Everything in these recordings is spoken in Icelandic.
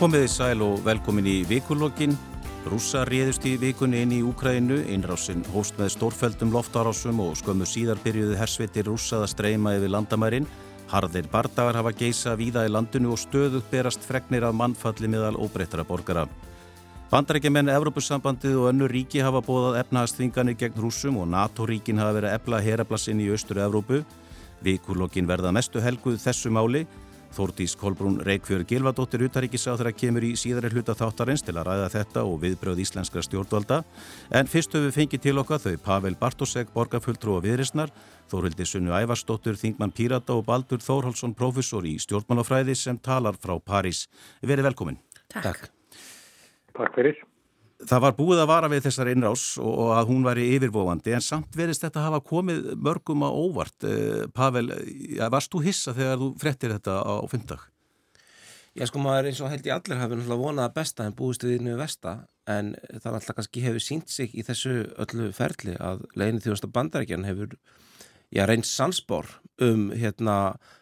Komiði sæl og velkomin í vikulokkin. Rússa réðust í vikunni inn í Úkrænu, innrásinn hóst með stórfældum loftarásum og skömmu síðar byrjuði hersveitir rússað að streyma yfir landamærin. Harðir bardagar hafa geisa víða í landinu og stöðugt berast fregnir af mannfalli meðal óbreyttara borgara. Bandarækjumenn, Evrópussambandið og önnu ríki hafa bóðað efnahastvinganir gegn rúsum og NATO-ríkin hafa verið efla herablassin í austur Evrópu. Vikulokkin verða mestu helguð þessu máli Þórdís Kolbrún Reykjörg Gilvadóttir utaríkisáþur að kemur í síðari hluta þáttarins til að ræða þetta og viðbröð íslenskra stjórnvalda. En fyrst höfum við fengið til okkar þau Pavel Bartosek, borgarfulltrú og viðrisnar, Þórildi Sunnu Ævarsdóttir, Þingmann Pírata og Baldur Þórhalsson, professor í stjórnmálafræði sem talar frá París. Verið velkomin. Takk. Takk fyrir. Það var búið að vara við þessar innrás og að hún væri yfirvofandi en samt verist þetta að hafa komið mörgum á óvart. Eh, Pavel, varst þú hissa þegar þú frettir þetta á fymdag? Já sko maður eins og held ég allir hafi náttúrulega vonað að besta en búist við innu vesta en það alltaf kannski hefur sínt sig í þessu öllu ferli að leginu þjóðasta bandarækjan hefur já reyns sansbór um hérna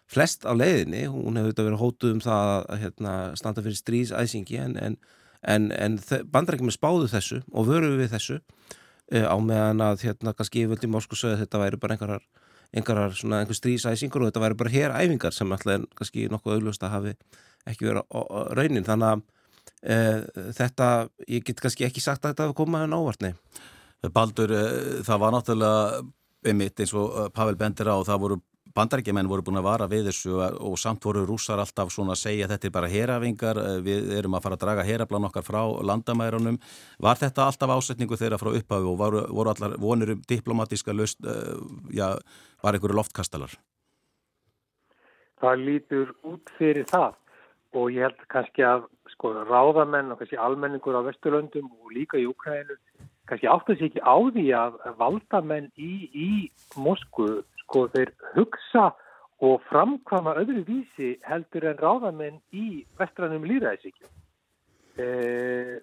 flest á leiðinni, hún hefur þetta verið hótuð um það að hérna, standa fyrir strísæsingi en, en en, en bandrækjum er spáðu þessu og vöruðu við þessu uh, á meðan að hérna kannski yfirvöldi Moskú sögðu þetta væri bara einhverjar, einhverjar svona einhver strísæsingur og þetta væri bara hér æfingar sem alltaf kannski nokkuð augljóst að hafi ekki verið raunin. Þannig að uh, þetta, ég get kannski ekki sagt að þetta hafi komað en ávartni Baldur, uh, það var náttúrulega einmitt eins og Pavel bendir á það voru bandarækjumenn voru búin að vara við þessu og samt voru rúsar alltaf svona að segja þetta er bara herafingar, eh, við erum að fara að draga herablan okkar frá landamærunum. Var þetta alltaf ásetningu þeirra frá upphafi og voru, voru allar vonir um diplomatíska löst, eh, já, var einhverju loftkastalar? Það lítur út fyrir það og ég held kannski að sko ráðamenn og kannski almenningur á Vesturlöndum og líka í Ukraínu kannski áttu sig ekki á því að valdamenn í, í Moskvu sko þeir hugsa og framkvama öðru vísi heldur en ráðamenn í vestrannum líðræðisíkjum. E,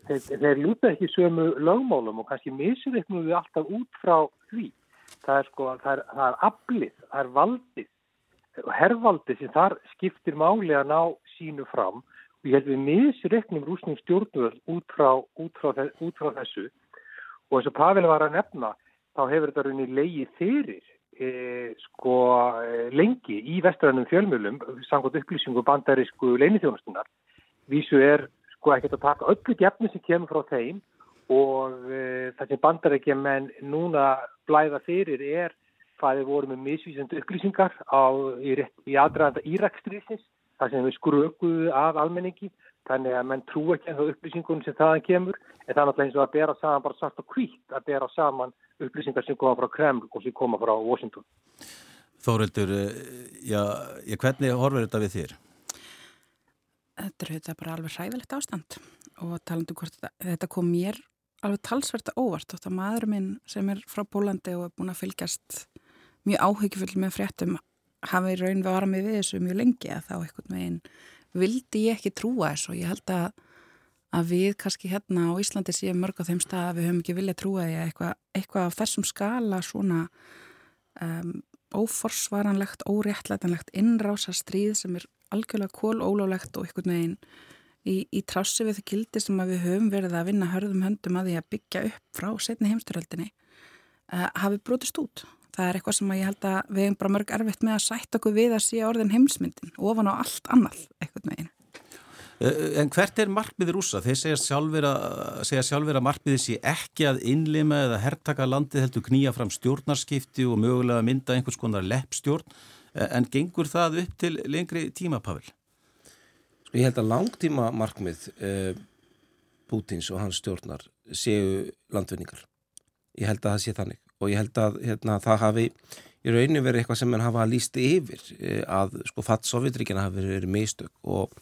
þeir, þeir ljúta ekki sömu lögmálum og kannski misreiknum við alltaf út frá því. Það er sko, það er, það er aflið, það er valdið og herrvaldið sem þar skiptir máli að ná sínu fram og ég held við misreiknum rúsning stjórnvöld út frá, út, frá, út frá þessu og eins og Pavel var að nefna þá hefur þetta rauninni leiði e, sko e, lengi í vestrænum fjölmjölum samkvæmt upplýsingu bandarísku leinithjónustunar vísu er sko ekkert að taka öllu gefni sem kemur frá þeim og e, það sem bandaríkja menn núna blæða fyrir er hvað þeir voru með misvísandi upplýsingar á, í, í aðræðanda Írakstrísins það sem við skrökuðu af almenningi þannig að menn trú ekki en þá upplýsingunum sem þaðan kemur en það er náttúrulega eins og að bera saman bara svart og hvít að bera saman upplýsingar sem koma frá Kreml og sem koma frá Washington. Þórildur, eh, já, hvernig horfur þetta við þér? Þetta er þetta bara alveg hræðilegt ástand og talandu hvort þetta, þetta kom mér alveg talsverta óvart og þetta maður minn sem er frá Pólandi og er búin að fylgjast mjög áhyggjufull með fréttum hafi raun við að vara með við þessu mjög lengi að þá einhvern veginn vildi ég ekki trúa þessu og ég held að að við kannski hérna á Íslandi séum mörg á þeim stað að við höfum ekki vilja trúa því að eitthvað, eitthvað á þessum skala svona um, óforsvaranlegt, óréttlætanlegt innrása stríð sem er algjörlega kólólálegt og einhvern veginn í, í trássi við það kildi sem við höfum verið að vinna hörðum höndum að því að byggja upp frá setni heimsturöldinni uh, hafi brotist út. Það er eitthvað sem ég held að við hefum bara mörg erfitt með að sætt okkur við að sé orðin heimsmyndin ofan á allt annað einhvern veginn. Eh, en hvert er markmiður úsa? Þeir segja sjálfur að, segja sjálfur að markmiður sé ekki að innlima eða herrtaka landið heldur knýja fram stjórnarskipti og mögulega mynda einhvers konar leppstjórn. Eh, en gengur það upp til lengri tíma, Pavel? Sko ég held að langtíma markmið eh, Pútins og hans stjórnar séu landvinningar. Ég held að það sé þannig og ég held að hérna, það hafi í rauninu verið eitthvað sem mann hafa líst yfir eh, að sko fatt Sovjetríkina hafi verið mistök. Og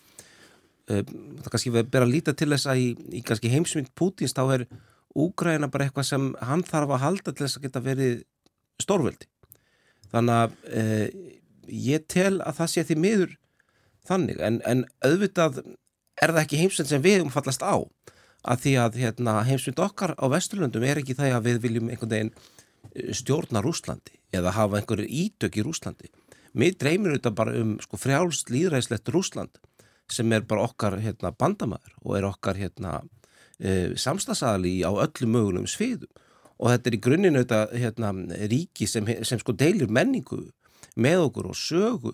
Eh, það kannski verður að líta til þess að í, í kannski heimsmynd Pútins þá er Úgræna bara eitthvað sem hann þarf að halda til þess að geta verið stórveldi. Þannig að e, ég tel að það sé því miður þannig. En, en auðvitað er það ekki heimsmynd sem við umfallast á. Að því að hérna, heimsmynd okkar á Vesturlundum er ekki það að við viljum einhvern veginn stjórna Rúslandi eða hafa einhverju ítök í Rúslandi. Mér dreymir þetta bara um sko, frjálst líðræðislegt Rúsland sem er bara okkar hérna, bandamæður og er okkar hérna, e, samstagsæðali á öllum mögulegum sviðum. Og þetta er í grunninn auðvitað hérna, ríki sem, sem sko deilir menningu með okkur og sögu.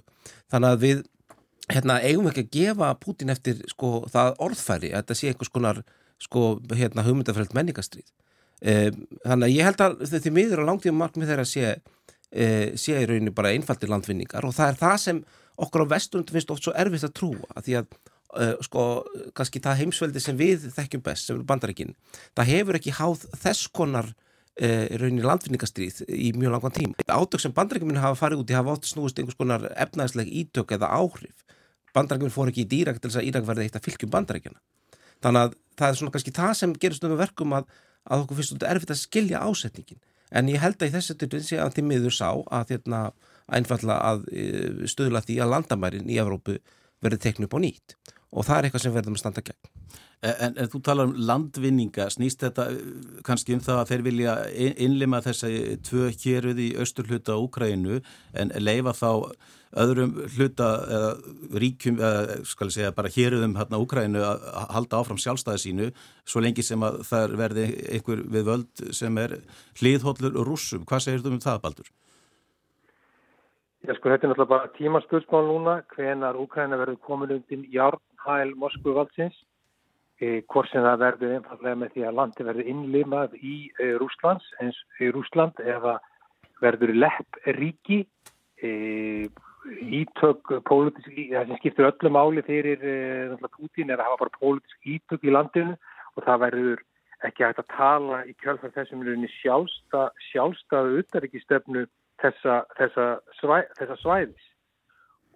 Þannig að við hérna, eigum ekki að gefa Putin eftir sko, það orðfæri að þetta sé einhvers konar sko, hérna, hugmyndafrælt menningastrýð þannig að ég held að þetta miður á langtíma markmið þeirra sé, e, sé í rauninu bara einfaldir landvinningar og það er það sem okkur á vesturund finnst oft svo erfitt að trúa að því að uh, sko, kannski það heimsveldi sem við þekkjum best, sem eru bandarækin það hefur ekki háð þess konar uh, raunin landfinningastrýð í mjög langan tím. Átök sem bandarækjuminn hafa farið út í hafa átt snúist einhvers konar efnæðsleg ítök eða áhrif bandarækjuminn fór ekki í dýrak til þess að Írak verði eitt að fylgjum bandarækjana þannig að það er svona kannski það sem gerist um verkum að, að okkur finnst þetta erfitt að skilja ásetningin en ég held að í þessu tilfinn sé að því miður sá að hérna einfalla að e, stöðla því að landamærin í Evrópu verði teknu upp á nýtt og það er eitthvað sem verðum að standa gegn. En, en þú talar um landvinninga, snýst þetta e, kannski um það að þeir vilja innlima þessa tvö héruð í austurhluta Úkrænu en leifa þá öðrum hluta eða ríkjum, eða skal ég segja bara héruðum hérna Úkrænu að halda áfram sjálfstæði sínu svo lengi sem að það verði einhver við völd sem er hlýðhóllur og rúsum. Hvað segir þú um það, Baldur? Já sko þetta er náttúrulega bara tímaspörsmál núna hvenar Úkræna verður komin undir járnhæl Moskvu valdsins e, hvort sem það verður einfallega með því að landi verður innlimað í e, Rúslands eins í Rúsland eða verður lepp ríki e, ítök pólitísk, það sem skiptur öllu máli fyrir e, Putin er að hafa bara pólitísk ítök í landinu og það verður ekki hægt að tala í kjálfar þessum sjálfsta, sjálfstaðu utarrikistöfnu þessa, þessa, svæ, þessa svæðis.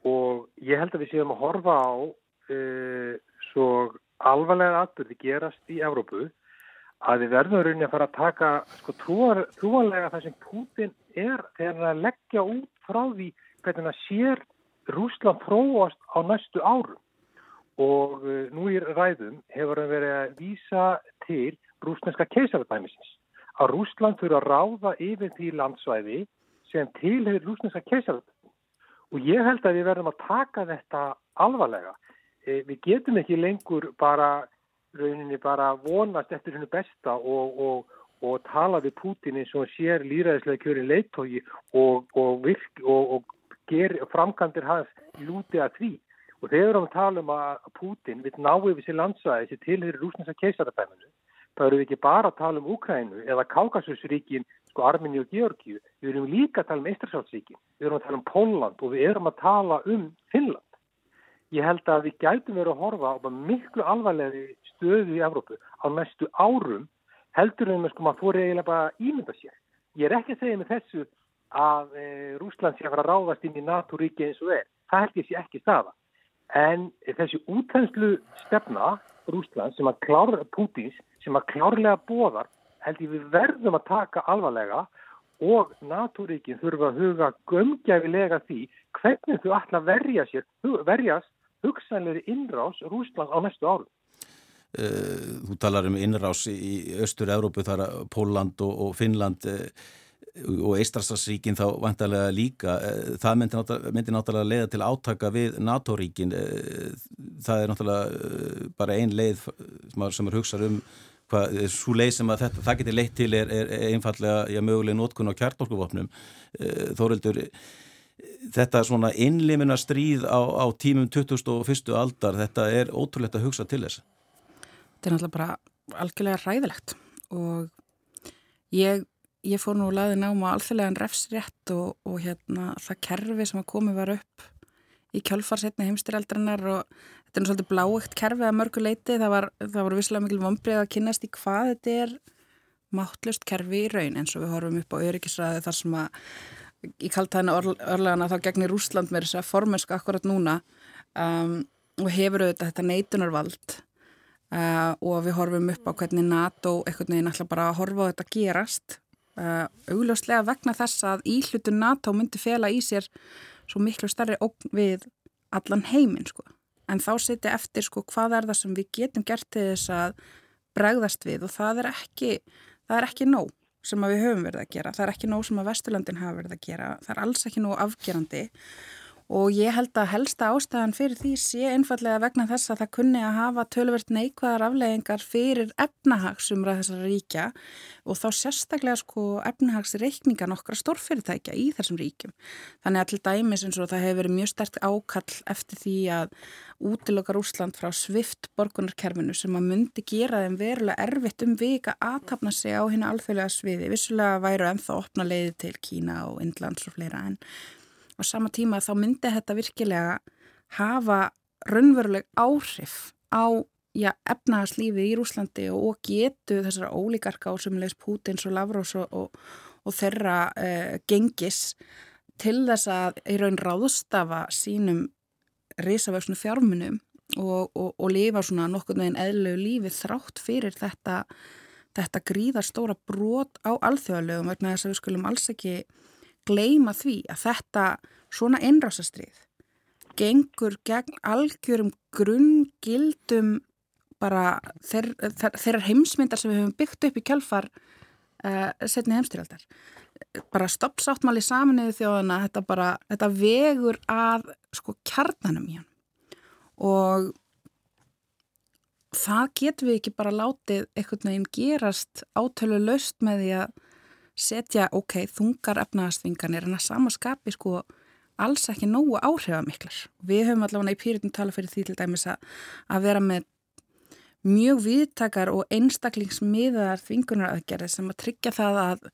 Og ég held að við séum að horfa á uh, svo alvarlega atbyrði gerast í Evrópu að við verðum rauninni að fara að taka sko trúanlega það sem Putin er þegar að leggja út frá því hvernig það sér Rúsland prófast á næstu árum og uh, nú í ræðum hefur hann verið að vísa til rúsneska keisarabæmisins að Rúsland fyrir að ráða yfir því landsvæði sem tilhefur rúsneska keisaröldum. Og ég held að við verðum að taka þetta alvarlega. E, við getum ekki lengur bara rauninni bara vonast eftir hennu besta og, og, og tala við Putin eins og sér líraðislega kjörin leittógi og, og framkantir hans lúti að því. Og þegar við erum að tala um að Putin vil ná yfir sér landsvæði sem tilhefur rúsneska keisaröldum, þá eru við ekki bara að tala um Úkrænu eða Kákasusríkin sko Arminni og Georgiu, við erum líka að tala um Ístrasálsvíkin, við erum að tala um Pónland og við erum að tala um Finnland. Ég held að við gætum verið að horfa á miklu alvarlegri stöðu í Evrópu á næstu árum heldur en sko maður fór eiginlega bara ímynda sér. Ég er ekki að segja með þessu að e, Rúsland sé að fara að ráðast inn í NATO-ríki eins og er. Það held ég sé ekki staða. En þessi útænslu stefna Rúsland sem að klára Pútins, sem að klárlega bóðar held ég við verðum að taka alvarlega og natúríkin þurfa að huga gömgæfilega því hvernig þú ætla að verja sér, verjast hugsanleiri innrás Rúsland á næstu árum. Eh, þú talar um innrás í Östur-Európu þar að Póland og, og Finnland eh, og Eistrastarsríkin þá vantarlega líka. Eh, það myndi náttúrulega, myndi náttúrulega leiða til átaka við NATO-ríkin. Það er náttúrulega bara ein leið sem er hugsað um hvað, svo leið sem að þetta, það getur leitt til er, er einfallega, já, möguleg nótkun á kjartnorkuvopnum eh, Þórildur þetta svona innlimina stríð á, á tímum 2001. aldar, þetta er ótrúlegt að hugsa til þess Þetta er náttúrulega bara algjörlega ræðilegt og ég ég fór nú að laði náma alþjóðlegan refsrétt og, og hérna það kerfi sem að komi var upp í kjálfarsetni heimstyrjaldarinnar og þetta er nú svolítið bláegt kerfið að mörgu leiti, það var, það voru visslega mikil vombrið að kynast í hvað þetta er máttlust kerfi í raun eins og við horfum upp á öryggisræði þar sem að í kaltæðinu örlegana þá gegnir Úsland með þess að formenska akkurat núna um, og hefur auðvitað þetta neitunarvald uh, og við horfum upp á hvernig NATO eitthvað neina alltaf bara að horfa á þetta gerast uh, augljóslega vegna þess að íhlutun NATO myndi fela í sér svo miklu starri ógn við allan heiminn sko. En þá setja eftir sko hvað er það sem við getum gert til þess að bregðast við og það er ekki, það er ekki nóg sem við höfum verið að gera, það er ekki nóg sem að Vesturlandin hafa verið að gera, það er alls ekki nóg afgerandi og ég held að helsta ástæðan fyrir því sé einfallega vegna þess að það kunni að hafa tölvert neikvæðar afleggingar fyrir efnahagsumra þessara ríkja og þá sérstaklega sko efnahagsreikninga nokkra stórfyrirtækja í þessum ríkjum. Þannig að til dæmis eins og það hefur verið mjög sterkt ákall eftir því að útilokar Úsland frá svift borgunarkerfinu sem að myndi gera þeim verulega erfitt um vika aðtapna sig á hérna alþjóðlega sviði. Vissulega væru ennþá opna leiði til Kína og Indlands og fleira en á sama tíma þá myndi þetta virkilega hafa raunveruleg áhrif á já, efnaðarslífi í Rúslandi og getu þessara ólíkarka á sem leis Pútins og Lavrós og, og, og þeirra eh, gengis til þess að í raun ráðstafa sínum risavöksnu fjármunum og, og lifa svona nokkur með einn eðlögu lífi þrátt fyrir þetta, þetta gríðar stóra brot á alþjóðalögum vegna þess að við skulum alls ekki gleima því að þetta svona einrásastrið gengur gegn algjörum grunngildum bara þeir, þeirrar heimsmyndar sem við höfum byggt upp í kjálfar uh, setni heimstyrjaldar bara stoppsáttmáli saminuðu þjóðana þetta bara, þetta vegur að sko kjarnanum í hann og það getur við ekki bara látið einhvern veginn gerast átölu löst með því að setja, ok, þungar efnaðastvinganir en að samaskapi sko alls ekki nógu áhrifamiklar. Við höfum allavega í pyrirtum tala fyrir því til dæmis að, að vera með mjög viðtakar og einstaklingsmiðar þvingunaraðgerði sem að tryggja það að,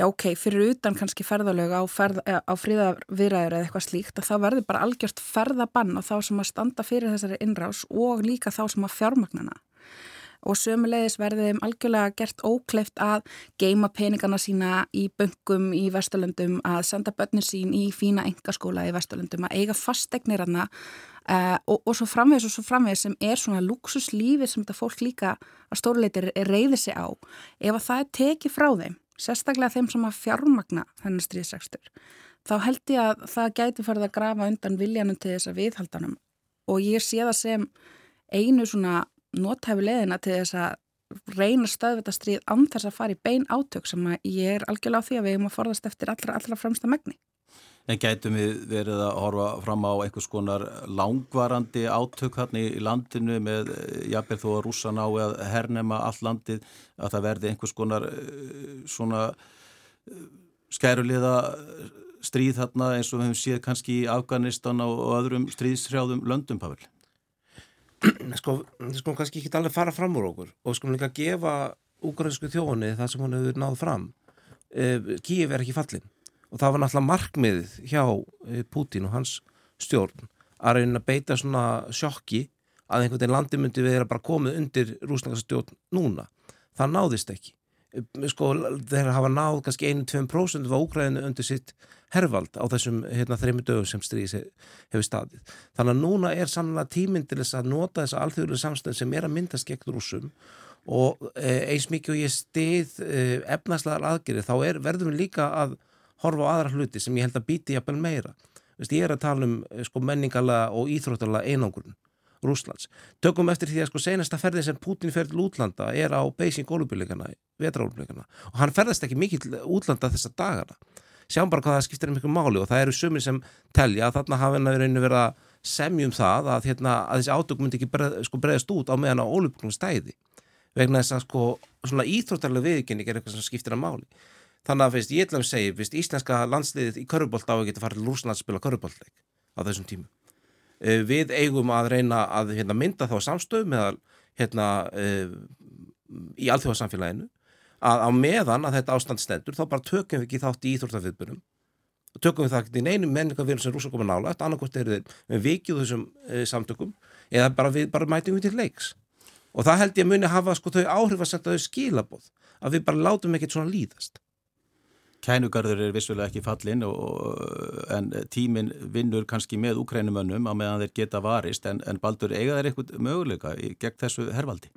já ok, fyrir utan kannski ferðalög á, ferð, á fríðavirðaður eða eitthvað slíkt að þá verður bara algjört ferðabann á þá sem að standa fyrir þessari innrás og líka þá sem að fjármagnana og sömulegis verði þeim algjörlega gert ókleift að geima peningana sína í böngum í Vesturlundum, að senda börnir sín í fína engaskóla í Vesturlundum, að eiga fastegnir hana uh, og, og svo framvegis og svo framvegis sem er svona luxuslífi sem þetta fólk líka að stórleitir reyði sig á. Ef að það er tekið frá þeim, sérstaklega þeim sem að fjármagna þennan stríðsregstur, þá held ég að það gæti farið að grafa undan viljanum til þess að viðhaldanum og ég sé það sem einu svona nótæfi leðina til þess að reyna stöðvitastrið andars að fara í bein átök sem ég er algjörlega á því að við erum að forðast eftir allra, allra fremsta megni. En gætum við verið að horfa fram á einhvers konar langvarandi átök hérna í landinu með jafnveg þó að rúsa ná að hernema all landið að það verði einhvers konar eh, svona eh, skæruliða stríð þarna eins og við hefum séð kannski í Afganistan og öðrum stríðshrjáðum löndum, Pavel? sko, sko kannski ekki allir fara fram úr okkur og sko líka gefa úgrænsku þjóni það sem hann hefur náð fram. Eh, Kíf er ekki fallin og það var náttúrulega markmiðið hjá eh, Putin og hans stjórn að reyna að beita svona sjokki að einhvern veginn landi myndi við er að bara komið undir rúsnækastjórn núna. Það náðist ekki. Sko þeir hafa náð kannski 1-2% af Úgræðinu undir sitt hervald á þessum hérna, þrejum dögum sem stríðis hefur staðið. Þannig að núna er sannlega tíminn til þess að nota þessa alþjóðlega samstöð sem er að myndast gegn rúsum og e, eins mikið og ég stið e, efnarslegar aðgerið þá er, verðum við líka að horfa á aðra hluti sem ég held að býti jafnvel meira. Vist, ég er að tala um e, sko, menningala og íþróttalega einangurinn Rúslands. Tökum eftir því að sko senasta ferði sem Putin fer til útlanda er á Beijing-ólubíleikana, vetraólubíleikana og hann ferðast ekki mikið til útlanda þessa dagana sjáum bara hvað það skiptir um ykkur máli og það eru sumir sem telja að þarna hafa hennar verið verið að semjum það að, hérna, að þessi átök myndi ekki breð, sko, breyðast út á meðan á ólupnum stæði. Vegna þess að sko, svona íþróttarlega viðkynning er eitthvað sem skiptir að máli. Þannig að veist, ég ætla að segja, veist, íslenska landsliðið í körubólt á að geta farið til Rúsland að spila körubóltleik á þessum tímu eh, við eigum að reyna að hérna, mynda þá samstöð meðal hérna, eh, í alþjóðarsamfélaginu að á meðan að þetta ástand stendur þá bara tökum við ekki þátt í íþórtafiðbunum og tökum við ekki í neinu menningarverðin sem rúsa koma nála, þetta annarkort er við vikið þessum e, samtökum eða bara við bara mætum við til leiks. Og það held ég að muni hafa sko þau áhrif að senda þau skilabóð að við bara látum ekkert svona líðast. Kænugarður er vissulega ekki fallin og, en tímin vinnur kannski með úkrænumönnum á meðan þeir geta varist en, en Baldur eiga þeir eitthvað möguleika gegn þessu hervaldi?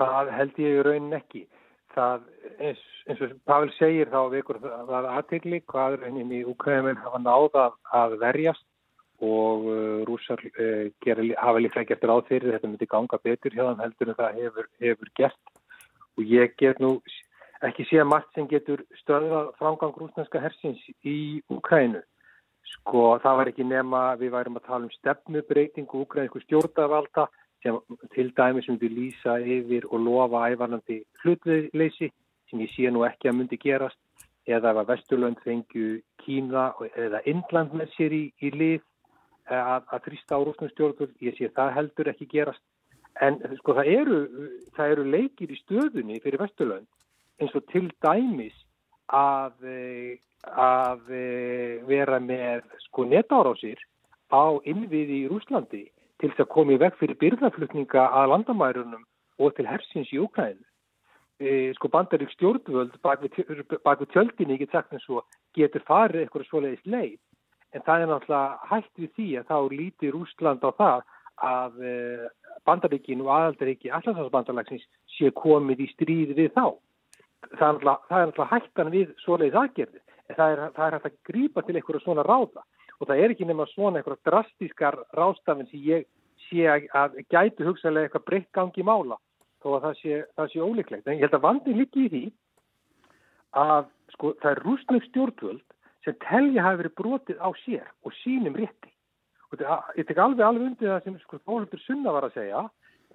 Það held ég í raunin ekki. Það, eins, eins og Pavel segir þá vekur það aðtegli hvað raunin í Ukraínin hafa náða að verjast og uh, rúsar uh, gera, hafa líka gert ráð fyrir þetta myndi ganga betur hjá þann heldur en það hefur, hefur gert og ég get nú ekki sé að margt sem getur stöða framgang rúsnænska hersins í Ukraínu sko það var ekki nema við værum að tala um stefnubreitingu ukrainsku stjórnavalda sem til dæmis myndi lýsa yfir og lofa ævarnandi hlutleysi sem ég sé nú ekki að myndi gerast eða að Vesturlönd fengju Kína eða Indland með sér í, í lið eh, að, að þrýsta á rúsnum stjórnvöld, ég sé það heldur ekki gerast. En sko það eru, það eru leikir í stöðunni fyrir Vesturlönd eins og til dæmis að, eh, að eh, vera með sko netáráðsir á innviði í Rúslandi til þess að koma í veg fyrir byrðaflutninga að landamærunum og til hersins í Ukraínu. E, sko bandarík stjórnvöld bak við, við tjöldinni, ég get sagt eins og getur farið eitthvað svoleiðis leið. En það er náttúrulega hægt við því að þá lítir Rúsland á það að e, bandaríkin og aðaldaríki allarsvarsbandarlagsins sé komið í stríði við þá það er náttúrulega hættan við svoleiðis aðgerði en það er, það er hægt að grípa til einhverja svona ráða og það er ekki nema svona einhverja drastískar rástafinn sem ég sé að, að gætu hugsaðlega eitthvað breytt gangi mála. Þó að það sé, það sé ólíklegt. En ég held að vandin líki í því að sko það er rúsnögg stjórnvöld sem telja hafi verið brotið á sér og sínum rétti. Og ég tek alveg alveg undir það sem sko Þóruldur Sunna var að segja.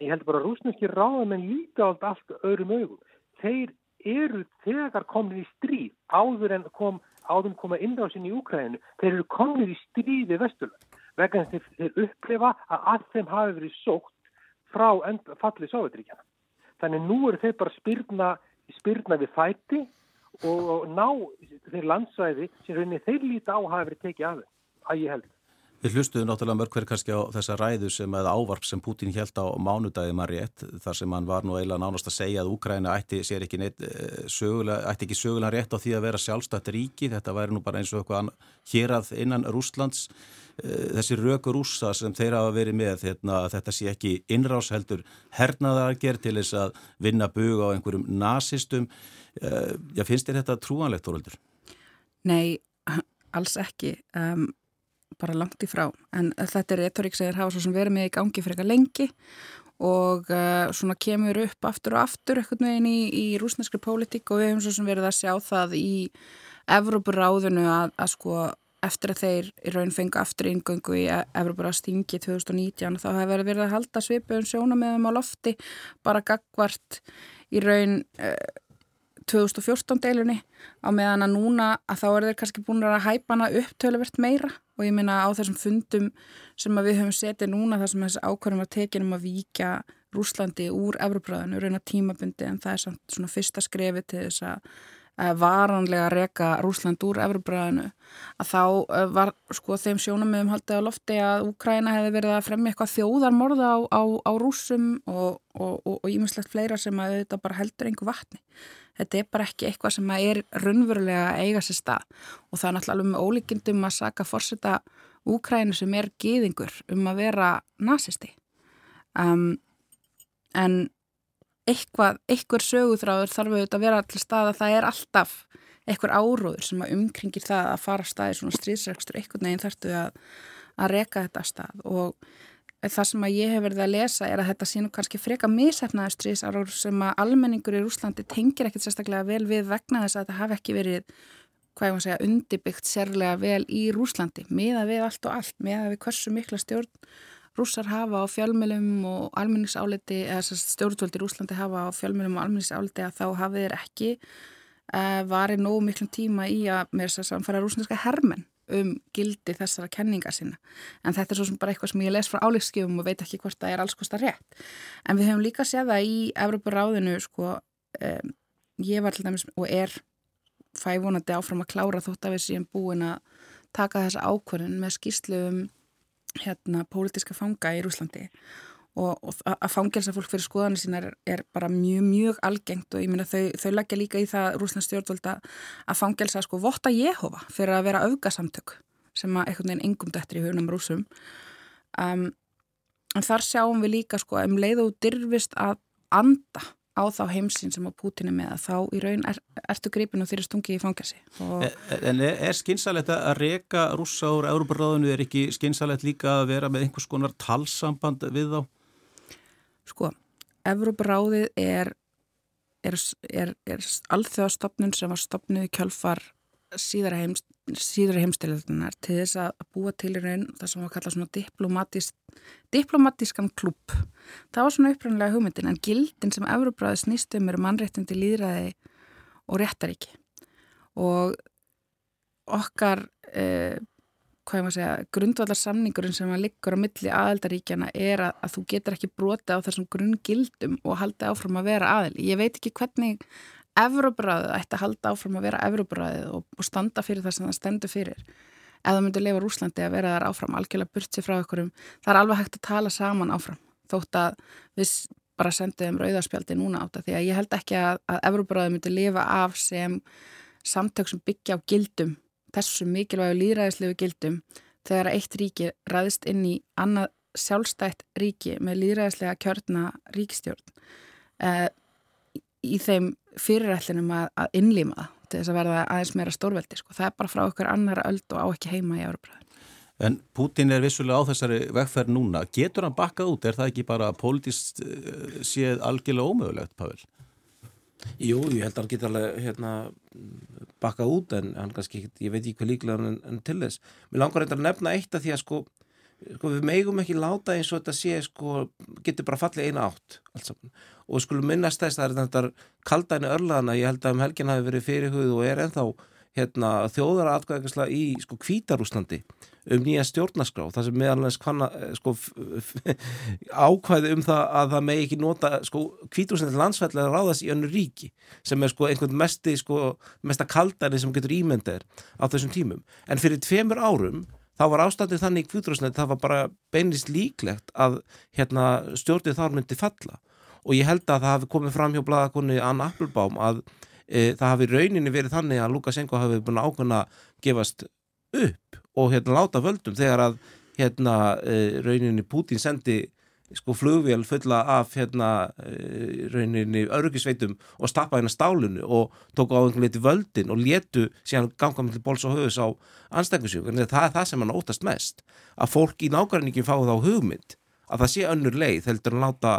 Ég held bara að rúsnöggir ráðamenn líka allt öðrum augum. Þeir eru þegar komin í stríð áður en kom, áður en koma innrásin í Úkræðinu, þeir eru komin í stríð við Vesturland vegna þeir, þeir upplefa að að þeim hafi verið sótt frá fallið Sovjetríkjana. Þannig nú eru þeir bara spyrna, spyrna við fæti og, og ná þeir landsvæði sem þeir líta á hafi verið tekið af þeim, að ég held. Við hlustuðum náttúrulega mörg hverjir kannski á þessa ræðu sem eða ávarp sem Putin held á mánudagi maður rétt þar sem hann var nú eiginlega nánast að segja að Úkræna ætti ekki neitt eh, sögulega, ætti ekki sögulega rétt á því að vera sjálfstætt ríki, þetta væri nú bara eins og eitthvað hér að innan Rúslands eh, þessi rökur rúsa sem þeir hafa verið með hérna, þetta sé ekki innrás heldur hernaðarger til þess að vinna bug á einhverjum nazistum eh, Já, finnst þér þetta trúanlegt, Þorvaldur? Nei, alls ekki. Um bara langt í frá. En þetta er retorík sem er hafa svo sem verið með í gangi fyrir eitthvað lengi og uh, svona kemur upp aftur og aftur eitthvað neginn í, í rúsneskri pólitík og við hefum svo sem verið að sjá það í Evrópuráðinu að, að sko eftir að þeir í raun fengu aftur yngöngu í Evrópuráðstingi 2019 þá hefur verið að halda svipun sjónameðum á lofti bara gagvart í raun uh, 2014 deilunni á meðan að núna að þá er þeir kannski búin að hæpa hana upp töluvert meira og ég minna á þessum fundum sem við höfum setið núna þar sem þessi ákvarðum var tekin um að víkja Rúslandi úr Evropraðinu, reyna tímabundi en það er samt svona fyrsta skrefi til þess að varanlega reka Rúsland úr Evropraðinu að þá eh, var sko þeim sjónamöðum haldið á lofti að Úkræna hefði verið að fremja eitthvað þjóðarmorða á, á, á rúsum og ímislegt fleira sem að þetta bara heldur einhver vatni þetta er bara ekki eitthvað sem er raunverulega að eiga sér stað. Og það er náttúrulega alveg með ólíkindum að saka fórseta Úkrænu sem er gýðingur um að vera nazisti um, en eitthvað, eitthvað söguþráður þarf auðvitað að vera til stað að það er alltaf eitthvað áróður sem umkringir það að fara staði svona stríðsregstur eitthvað neginn þarftu að, að reka þetta stað. Og það sem að ég hef verið að lesa er að þetta sé nú kannski freka misefnaður stríðsárar sem að almenningur í Rúslandi tengir ekkert sérstaklega vel við vegna þess að þetta hafi ekki verið hvað ég að segja, undibyggt sérlega vel í Rúslandi, miða við allt og allt miða við hversu mikla stjórn rússar hafa á fjölmjölum og almenningsáleti, eða stjórnvöldi í Rúslandi hafa á fjölmjölum og almenningsáleti að þá hafið þeir ekki uh, varið nógu miklum tíma í að með þess að samfara rúsneska hermenn um gildi þessara kenninga sinna. En þetta er svo sem bara eitthvað sem ég les frá álíkskjöfum og veit ekki hvort það er alls hvort það rétt. En við hefum líka séð það í Evroparáðinu, sko, um, ég var til dæmis og er fævonandi áfram að klára þótt að við séum búin að taka þessa ákvörðin með skýrslu um hérna pólitiska fanga í Rúslandi og, og að fangelsa fólk fyrir skoðanir sína er, er bara mjög, mjög algengt og ég minna þau, þau leggja líka í það rúslands stjórnvölda að fangelsa sko votta Jehova fyrir að vera augasamtök sem að einhvern veginn engum dættir í hurnum rúsum um, en þar sjáum við líka sko um leið og dirfist að anda á þá heimsinn sem á Pútinu með að þá í raun er, ertu gripin og þeir eru stungið í fangelsi. En er, er skynsalegt að reyka rúsa úr Európaráðinu, er ekki skynsalegt líka að vera með einhvers konar talsamband við þá? Sko, Evróparáðið er, er, er, er alþjóðastofnun sem var stopnuð í kjölfar síðara heims, síður heimstælunar til þess að búa til í raun það sem var kallað svona diplomatísk, diplomatískan klubb. Það var svona upprænlega hugmyndin en gildin sem Euróbráði snýstum eru mannréttindi líðræði og réttaríki og okkar eh, hvað ég maður segja, grundvallarsamningurinn sem að liggur á milli aðeldaríkjana er að, að þú getur ekki brota á þessum grunngildum og halda áfram að vera aðel. Ég veit ekki hvernig Evróbræðið ætti að halda áfram að vera Evróbræðið og, og standa fyrir það sem það stendur fyrir. Ef það myndi að lifa Rúslandi að vera þar áfram, algjörlega burt sér frá okkurum, það er alveg hægt að tala saman áfram. Þótt að við bara sendum rauðarspjaldi núna á þetta því að ég held ekki að, að Evróbræðið myndi lifa af sem samtök sem byggja á gildum, þessu mikilvægu líðræðislegu gildum, þegar eitt ríki ræðist inn í annað sjálfstætt ríki með líðræðislega kjörna ríkistjórn. Uh, í þeim fyrirætlinum að, að innlýma það til þess að verða aðeins meira stórveldi sko. það er bara frá okkur annara öld og á ekki heima í Európa En Putin er vissulega á þessari vegferð núna getur hann bakkað út? Er það ekki bara politist uh, séð algjörlega ómögulegt, Pavel? Jú, ég held að hann geta alveg hérna, bakkað út en hann kannski, ég veit ekki hvað líklega en, en til þess. Mér langar að nefna eitt að því að sko sko við megum ekki láta eins og þetta sé sko getur bara fallið eina átt og skulum minnast þess að þetta er kaldæni örlaðana, ég held að um helgin hafi verið fyrirhuð og er ennþá hérna, þjóðara atkvæðingasla í sko kvítarúslandi um nýja stjórnaskrá það sem meðalans sko, ákvæði um það að það megi ekki nota sko kvítarúslandi landsfællega ráðast í önnu ríki sem er sko einhvern mesti sko mesta kaldæni sem getur ímyndir á þessum tímum. En fyrir tveimur árum þá var ástandið þannig í kvítrósnett það var bara beinist líklegt að hérna, stjórnið þar myndi falla. Og ég held að það hafi komið fram hjá bladakunni Ann Appelbaum að e, það hafi rauninni verið þannig að Lukashenko hafi búin að ákveðna gefast upp og hérna láta völdum þegar að hérna e, rauninni Putin sendi sko flugvél fulla af hérna eh, rauninni örgisveitum og stappa hérna stálunu og tók á einhvern veit völdin og létu síðan ganga með bóls og höfus á anstækningssjöku en það er það sem hann ótast mest að fólk í nákvæmningin fáið á hugmynd að það sé önnur leið heldur að láta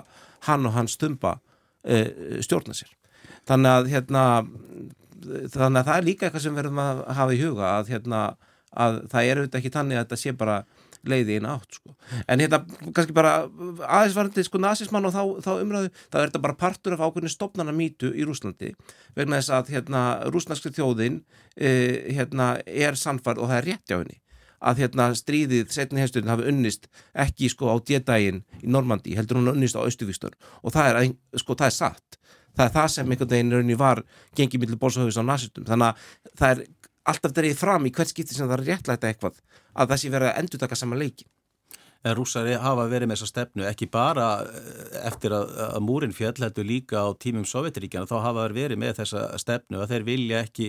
hann og hann stumpa e, stjórna sér. Þannig að hérna þannig að það er líka eitthvað sem verðum að hafa í huga að hérna að það er auðvitað ekki tannig að þetta sé bara leiði eina átt sko. en hérna kannski bara aðeins varandi sko nazismann og þá, þá umræðu þá er þetta bara partur af ákveðinu stopnana mýtu í Rúslandi vegna þess að hérna rúsnarskri þjóðin eh, hérna er sannfærd og það er rétt á henni að hérna stríðið setni hefsturinn hafi unnist ekki sko á djedægin í Normandi heldur hún unnist á Östuvíkstur og það er, sko, það er satt. Það er það sem einhvern veginn var gengið millir bólsahauðis á nazistum þannig að það er alltaf dreyið fram í hvert skipti sem það er réttlægt eitthvað að það sé verið að endur taka saman leiki. En rússari hafa verið með þessa stefnu ekki bara eh, eftir að, að múrin fjallhættu líka á tímum Sovjetiríkjana þá hafa þeir verið með þessa stefnu að þeir vilja ekki,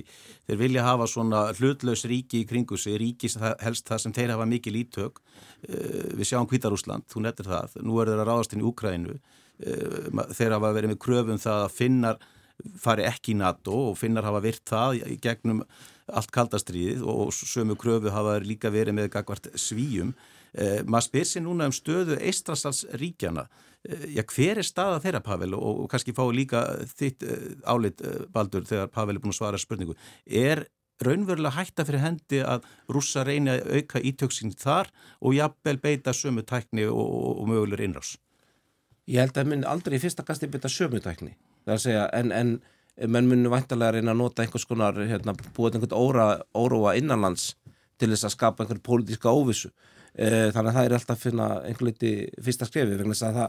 þeir vilja hafa svona hlutlaus ríki í kringu sig, ríki helst það sem þeir hafa mikið lítök. Eh, við sjáum Kvítarúsland, þú nettir það, nú er þeir að ráðast inn í Úkrænu, eh, þeir hafa verið með kröfum það að finnar fari ekki í NATO og finnar hafa virt það gegnum allt kaldastriðið og sömu kröfu hafa líka verið með gagvart svíjum. Eh, maður spyr sér núna um stöðu Eistrasalsríkjana. Eh, já, hver er staða þeirra, Pavel? Og, og kannski fái líka þitt eh, álit, eh, Baldur, þegar Pavel er búin að svara spurningu. Er raunverulega hætta fyrir hendi að rússa reyni að auka ítöksinn þar og jafnvel beita sömu tækni og, og, og mögulegur innrás? Ég held að minn aldrei í fyrsta gasti beita sömu tækni. Það er að segja, en... en menn munu vantarlega reyna að nota einhvers konar, hérna, búið einhvern óra, óróa innanlands til þess að skapa einhvern pólitíska óvissu. E, þannig að það er alltaf að finna einhvern liti fyrsta skrefi að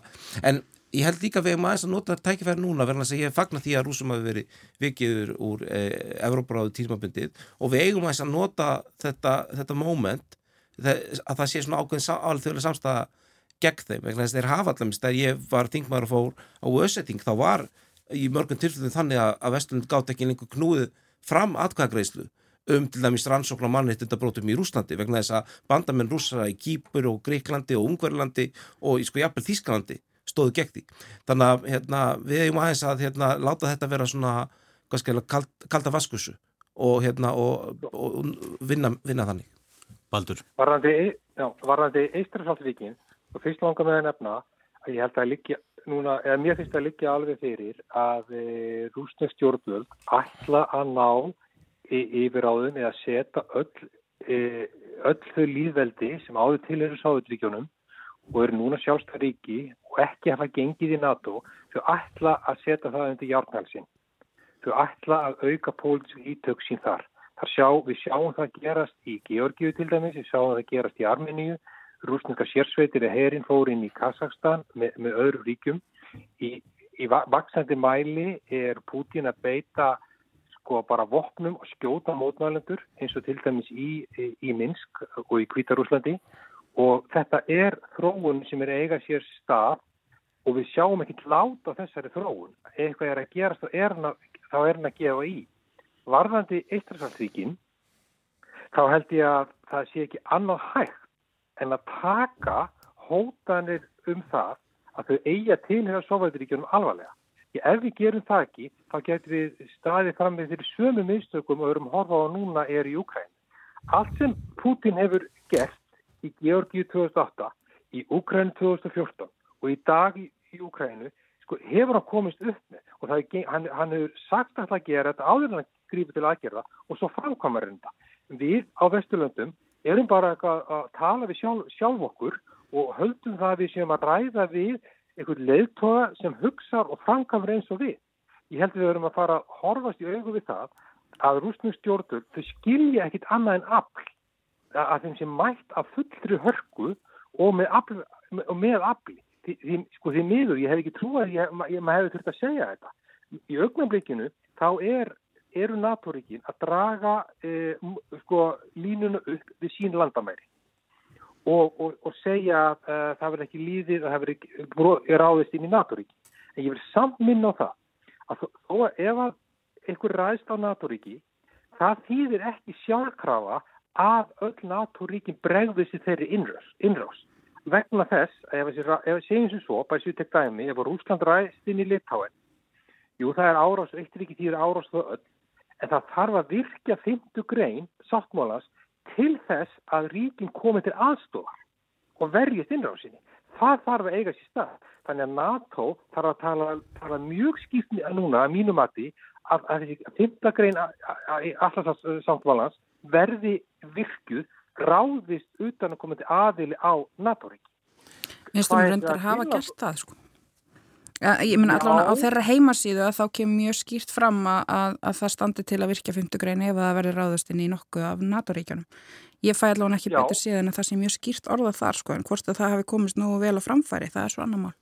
en ég held líka við maður að nota tækifæri núna þess að ég fagnar því að rúsum hafi verið vikiður úr e, Evróparáðu tímabindið og við eigum að nota þetta, þetta moment að það sé svona ákveðin alþjóðlega samstæða gegn þeim, að þegar ég var þingmaður að fór á össetting þá var í mörgum tilfellum þannig að, að Vestlund gátt ekki lengur knúið fram atkvæðagreyslu um til dæmis rannsókn á mannreittindabrótum í Rúslandi vegna þess að bandamenn rússara í Kýpur og Greiklandi og Ungverlandi og í sko jafnvel Þísklandi stóðu gegn því. Þannig að hérna, við hefum aðeins að hérna, láta þetta vera svona skilja, kald, kalda vaskussu og, hérna, og, og vinna, vinna þannig. Baldur. Varðandi Eistræsaldsvíkin og fyrst langar með að nefna að ég held að líkja núna, eða mér finnst að liggja alveg fyrir að e, rúsnest stjórnvöld ætla að ná yfiráðum eða setja öll, e, öll þau líðveldi sem áður til eru sáðutríkjónum og eru núna sjálfstæðaríki og ekki hafa gengið í NATO, þau ætla að setja það undir hjárnhalsin. Þau ætla að auka pólitísk ítök sín þar sjá, við sjáum það gerast í Georgiðu til dæmis, við sjáum það gerast í Armeníu, rúsninga sérsveitir er herin fórin í Kazakstan með, með öðru ríkjum. Í, í vaksandi mæli er Putin að beita sko bara vopnum og skjóta mótmælendur eins og til dæmis í, í, í Minsk og í Kvítarúslandi og þetta er þróun sem er eiga sér stað og við sjáum ekki láta þessari þróun. Eitthvað er að gerast og er hana, þá er hann að gefa í. Varðandi Eistrasaldsvíkin þá held ég að það sé ekki annað hægt en að taka hótanir um það að þau eiga tilhera Sovjetiríkjunum alvarlega. Ég, ef við gerum það ekki, þá getur við staðið fram með þeirri sömu mistökum og erum horfað á núna er í Ukræn. Allt sem Putin hefur gert í Georgíu 2008, í Ukræn 2014 og í dag í, Ukrænu, sko, hefur hann komist upp með og er, hann, hann hefur sagt að það gera þetta áður en hann grífið til aðgerða og svo framkvæmur þetta. Við á Vesturlöndum erum bara að tala við sjálf, sjálf okkur og höldum það við sem að ræða við einhvern leiðtoga sem hugsa og framkvæmur eins og við. Ég held að við verum að fara að horfast í augu við það að rúsningstjórnur þau skilja ekkit annað en afl að þeim sem mætt af fullri hörku og með afli, með afli. Því, því, sko því miður, ég hef ekki trúið að ég, ég, maður hefði þurft að segja þetta. Í augnablikinu þá er eru NATO-ríkin að draga eh, sko, línuna upp við sín landamæri og, og, og segja að uh, það verður ekki líðið að það verður ráðist inn í NATO-ríki. En ég vil samt minna á það að þó að ef einhver ræðst á NATO-ríki, það þýðir ekki sjálfkrafa að öll NATO-ríkin bregður sér þeirri innrás. Vegna þess, ef við segjum sem svo, bæs við tek dæmi, ef Rúsland ræðst inn í Litáen, jú það er árás, eitt ríki þýðir árás þau öll, en það þarf að virkja 50 grein sáttmálans til þess að ríkin komi til aðstofar og verjast innrásinni. Það þarf að eiga sér stað. Þannig að NATO þarf að tala, tala mjög að núna, að mínum að því, að, að þessi 50 grein alltaf sáttmálans verði virkuð ráðist utan að koma til aðili á NATO-ríki. Mér finnst reyndar að hafa gert það, sko. Ja, ég menna allavega á þeirra heimasíðu að þá kemur mjög skýrt fram að, að það standi til að virka 50 grein ef það verður ráðustinn í nokkuð af NATO-ríkjanum. Ég fæ allavega ekki betur síðan að það sé mjög skýrt orðað þar sko en hvort að það hefði komist nú vel á framfæri, það er svo annar mál.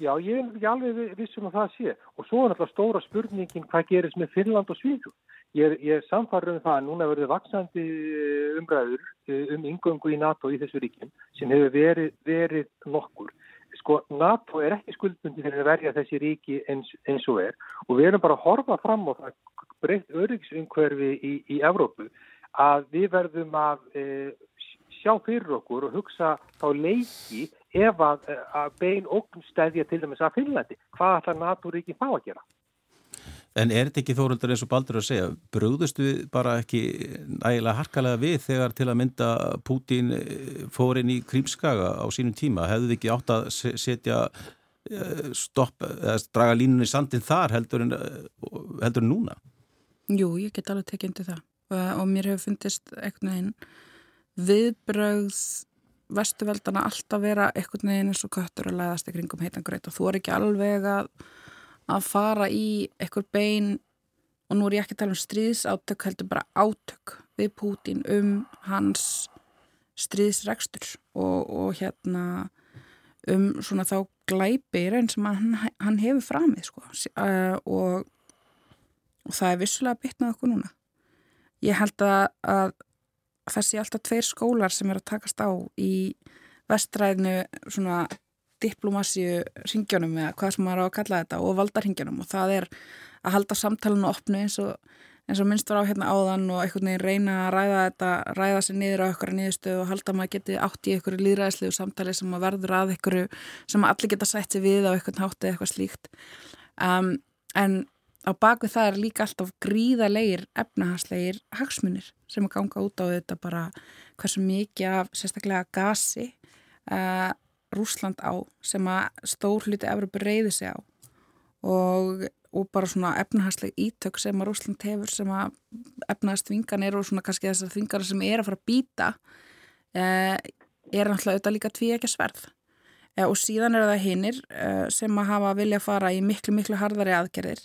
Já, ég er ekki alveg vissum að það sé og svo er alltaf stóra spurningin hvað gerist með Finnland og Svíðu. Ég, ég er samfarið um það að núna verður vaksandi umræður um yngöngu í NATO í þessu ríkjum sem hefur verið, verið nokkur sko NATO er ekki skuldbundi fyrir að verja þessi ríki eins, eins og er og við erum bara að horfa fram á það breytt öryggsumhverfi í, í Evrópu að við verðum að e, sjá fyrir okkur og hugsa þá leiki ef að, að bein okkur stæðja til dæmis að Finnlandi. Hvað ætlar NATO ríki fá að gera? En er þetta ekki þóruldur eins og Baldur að segja, brúðust við bara ekki ægilega harkalega við þegar til að mynda Pútín eh, fór inn í Krímskaga á sínum tíma? Hefðu þið ekki átt að setja eh, stopp, eða draga línunni sandin þar heldur en, eh, heldur núna? Jú, ég get alveg tekið undir það og mér hefur fundist eitthvað einn viðbröð vestuveldana alltaf vera eitthvað einn eins og köttur að læðast í kringum heitan greit og þú er ekki alveg að að fara í einhver bein og nú er ég ekki að tala um stríðsátök heldur bara átök við Pútin um hans stríðsregstur og, og hérna um svona þá glæpir eins sem hann, hann hefur framið sko. Uh, og, og það er vissulega bitnað okkur núna. Ég held að, að þessi alltaf tveir skólar sem er að takast á í vestræðinu svona diplomasíu ringjónum eða hvað sem maður á að kalla þetta og valdarringjónum og það er að halda samtalenu opnu eins og, eins og minnst var á hérna áðan og einhvern veginn reyna að ræða þetta, ræða sér niður á einhverja niðurstöðu og halda að maður geti átt í einhverju líðræðislegu samtali sem maður verður að einhverju sem allir geta sætt sér við á einhvern hátti eða eitthvað slíkt. Um, en á bakvið það er líka alltaf gríðalegir efnahagslegir hagsmunir sem að ganga út á þetta bara hversu mikið af sérstaklega gasi uh, Rúsland á sem að stór hluti Evropa reyði sig á. Og, og bara svona efnahagsleg ítök sem að Rúsland hefur sem að efnaðast þvinganir og svona kannski þessar þvingar sem er að fara að býta uh, er náttúrulega auðvitað líka tví ekki að sverð uh, og síðan er það hinnir sem að hafa vilja að fara í miklu miklu harðari aðgerðir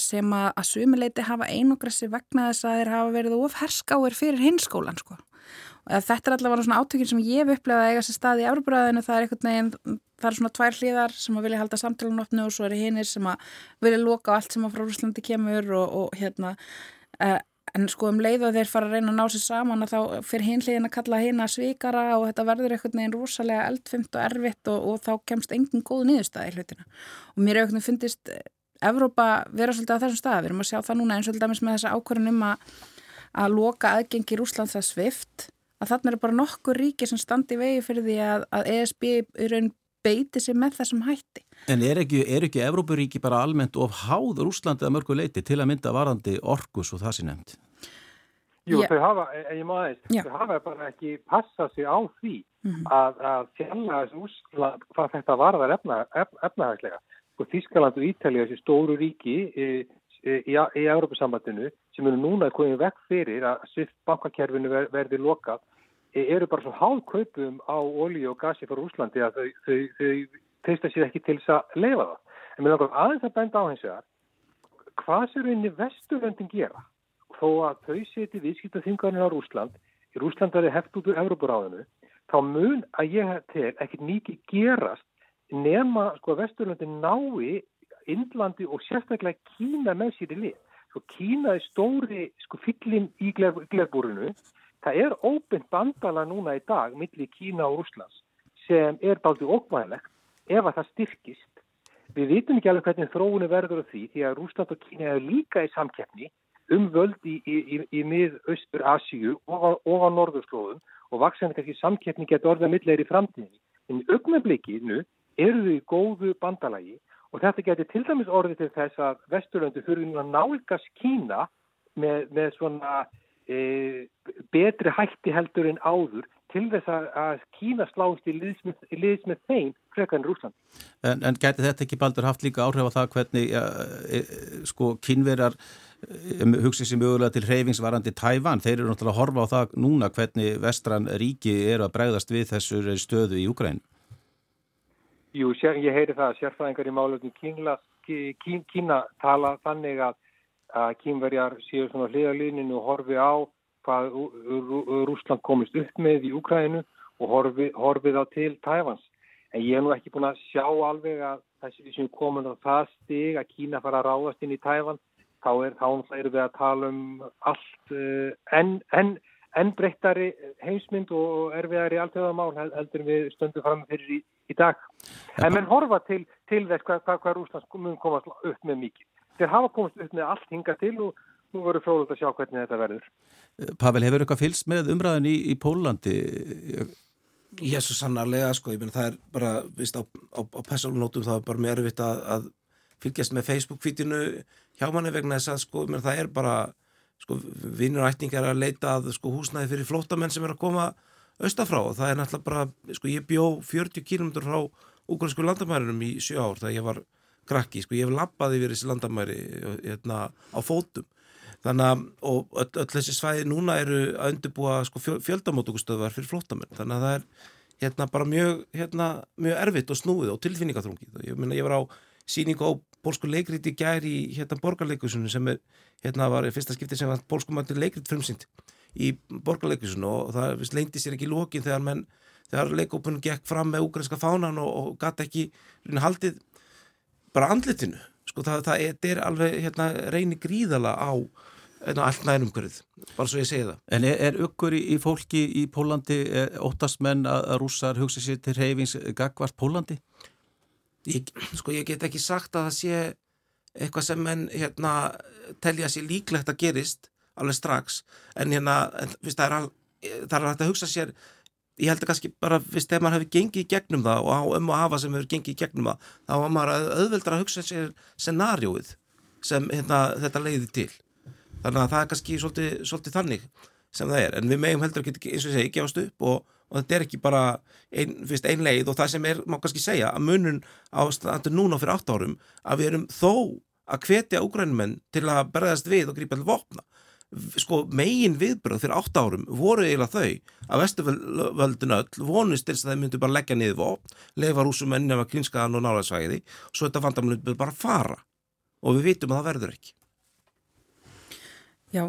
sem að að sumileiti hafa einogressi vegna þess að þeir hafa verið of herskáir fyrir hinskólan sko Þetta er allavega svona átökinn sem ég hef upplegað að eiga sér stað í Európaræðinu, það er einhvern veginn, það er svona tvær hlýðar sem að vilja halda samtalunopnu og svo er hinnir sem að vilja loka allt sem að frá Rúslandi kemur og, og hérna, uh, en sko um leið og þeir fara að reyna að ná sér saman að þá fyrir hinn hlýðin að kalla hinn að svíkara og þetta verður einhvern veginn rosalega eldfimt og erfitt og, og þá kemst engin góð nýðustæði hlutina. Og mér er auðvitað fundist Evrópa vera svolítið á þessum stað, við erum að sjá það núna eins og alltaf með þessa ákvörðun um að, að loka aðgengi Rúslands að svift að þarna eru bara nokkur ríki sem standi vegi fyrir því að, að ESB í raun beiti sig með þessum hætti. En er ekki, er ekki Evrópuríki bara almennt of háð Rúslandi að mörgu leiti til að mynda varandi orkus og það sé nefnd? Jú, yeah. þau hafa, ég maður þess, yeah. þau hafa bara ekki passað sig á því mm -hmm. að, að fjalla þessu Úsland hvað þetta varðar efna, efnahagslega. Og Þískaland og Ítalið, þessi stóru ríki í, í, í, í Európa-sambandinu sem eru núna komið vekk fyrir að svift bankakerfinu ver, verði lokað e, eru bara svo hálfkaupum á olíu og gasi frá Úslandi að þau, þau, þau teista sér ekki til þess að leifa það. En mér langar aðeins að benda á hins vegar hvað sér einni vesturlöndin gera þó að þau seti viðskipta þingarnir á Úsland, í Úsland verði heft út úr Európaráðinu, þá mun að ég til ekkert mikið gerast nema sko að vesturlöndin nái Indlandi og sérstaklega Kína með sér í lið sko Kína er stóri sko fyllin í glerbúrinu. Það er óbynd bandala núna í dag millir Kína og Úslands sem er dálítið okkvæðilegt ef að það styrkist. Við vitum ekki alveg hvernig þróunu verður af því því að Úsland og Kína er líka í samkeppni um völd í, í, í, í mið-austur Asíu og á norðurslóðum og vaksandi kannski samkeppni getur orðað millir í framtíðinni. En í augnabliki eru þau góðu bandalagi og þetta getur til dæmis orðið til þess að Vesturlöndu fyrir að nálgast Kína með, með svona e, betri hætti heldur en áður til þess að Kína slást í liðs með, þeim frekar en Rúsland. En, en getur þetta ekki baldur haft líka áhrif á það hvernig ja, e, sko kínverjar e, hugsið sem mögulega til hreyfingsvarandi Tævan, þeir eru náttúrulega að horfa á það núna hvernig vestran ríki eru að bregðast við þessur stöðu í Úgræn. Jú, ég heyri það að sérfræðingar í málöfni Kína, Kína tala þannig að, að kínverjar séu svona hliðalíninu og horfi á hvað Rúsland komist upp með í Úkræninu og horfi, horfið á til Tæfans. En ég hef nú ekki búin að sjá alveg að þessi sem komin á það stig að Kína fara að ráðast inn í Tæfan, þá er þá erum við að tala um allt uh, en, en enn breyttari heimsmynd og erfiðari alltöðamál heldur við stöndum fram fyrir í, í dag. En menn horfa til, til þess hvað, hvað, hvað Rúslands mun komast upp með mikið. Þeir hafa komast upp með allt hinga til og nú voru fróðult að sjá hvernig þetta verður. Pavel, hefur eitthvað fylst með umræðin í, í Pólandi? Ég er svo sannarlega, sko, ég menn það er bara, vist, á, á, á pessalunótum það er bara mjög erfitt að, að fylgjast með Facebook-fítinu hjá manni vegna þess að, sko, ég menn það er bara sko, vinnurætningar að leita að sko, húsnæði fyrir flótamenn sem er að koma austafrá. Og það er náttúrulega bara, sko, ég bjó 40 km frá ukrainsku landamærinum í sjö ár þegar ég var krakki, sko, ég hef lappaði verið þessi landamæri hérna á fótum. Þannig að, og öll, öll þessi svæði núna eru að undirbúa sko, fjöldamótokustöðvar fyrir flótamenn, þannig að það er hérna bara mjög, hérna, mjög erfitt og snúið og tilfinningaþrungið. Og ég minna, ég var á síningu á pólsku leikrit í gæri í hérna borgarleikusunum sem er hérna var fyrsta skipti sem var pólskumandi leikrit frumsýnd í borgarleikusunum og það leindi sér ekki lókin þegar menn, þegar leikópunum gekk fram með úgræska fánan og, og gæti ekki haldið bara andlitinu. Sko það, það er, er alveg hérna reynir gríðala á hérna, allt nærumkörið, bara svo ég segi það. En er, er ykkur í, í fólki í Pólandi óttast menn að, að rússar hugsa sér til reyfings gagvart Pólandi? Ég, sko ég get ekki sagt að það sé eitthvað sem menn hérna, telja sér líklegt að gerist alveg strax. En hérna það, er al, það er hægt að hugsa sér ég held að kannski bara fyrst ef maður hefur gengið í gegnum það og á um og hafa sem hefur gengið í gegnum það þá var maður auðveldar að hugsa sér scenarjóið sem hérna, þetta leiði til. Þannig að það er kannski svolítið, svolítið þannig sem það er. En við meðum heldur ekki eins og ég segi gefast upp og, og þetta er ekki bara ein, fyrst, ein leið og það sem er, má kannski segja að munun á standur núna fyrir 8 árum að við erum þó að hvetja úgrænumenn til að berðast við og grípa til vopna sko megin viðbröð fyrir 8 árum voru eiginlega þau að vestuvöldin öll vonist til þess að þeir myndu bara leggja niður vopn, lefa rúsum enn ef að klinskaðan og nálaðsvæði og svo þetta vandamönd myndu bara fara. Og við vitum að það verður ekki. Já,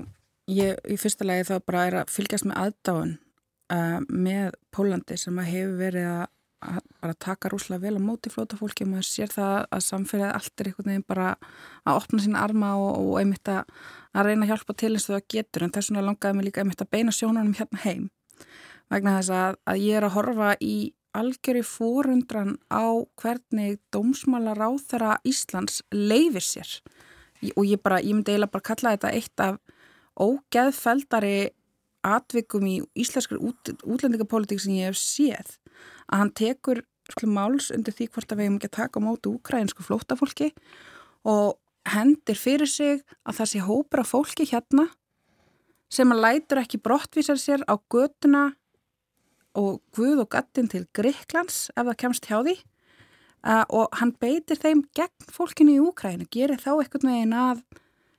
ég í fyrsta legi þá bara er að fylgjast með aðdáðun uh, með Pólandi sem að hefur verið að bara taka rúslega vel á móti flótafólki og maður sér það að samfélagið allt er einhvern veginn bara að opna sín arma og, og einmitt að, að reyna að hjálpa til eins og það getur. En þess vegna langaði mig líka einmitt að beina sjónunum hérna heim vegna þess að, að ég er að horfa í algjöri fórundran á hvernig dómsmála ráþara Íslands leifir sér. Og ég bara, ég myndi eiginlega bara kalla þetta eitt af ógeðfeldari atvikum í íslenskri út, útlendingapólitík sem ég hef séð að hann tekur máls undir því hvort að við hefum ekki að taka á mótu úkrænsku flótafólki og hendir fyrir sig að það sé hópra fólki hérna sem að lætur ekki brottvísar sér á göduna og guð og gattin til Greiklands ef það kemst hjá því. Uh, og hann beitir þeim gegn fólkinu í Úkrænu, gerir þá eitthvað með eina að,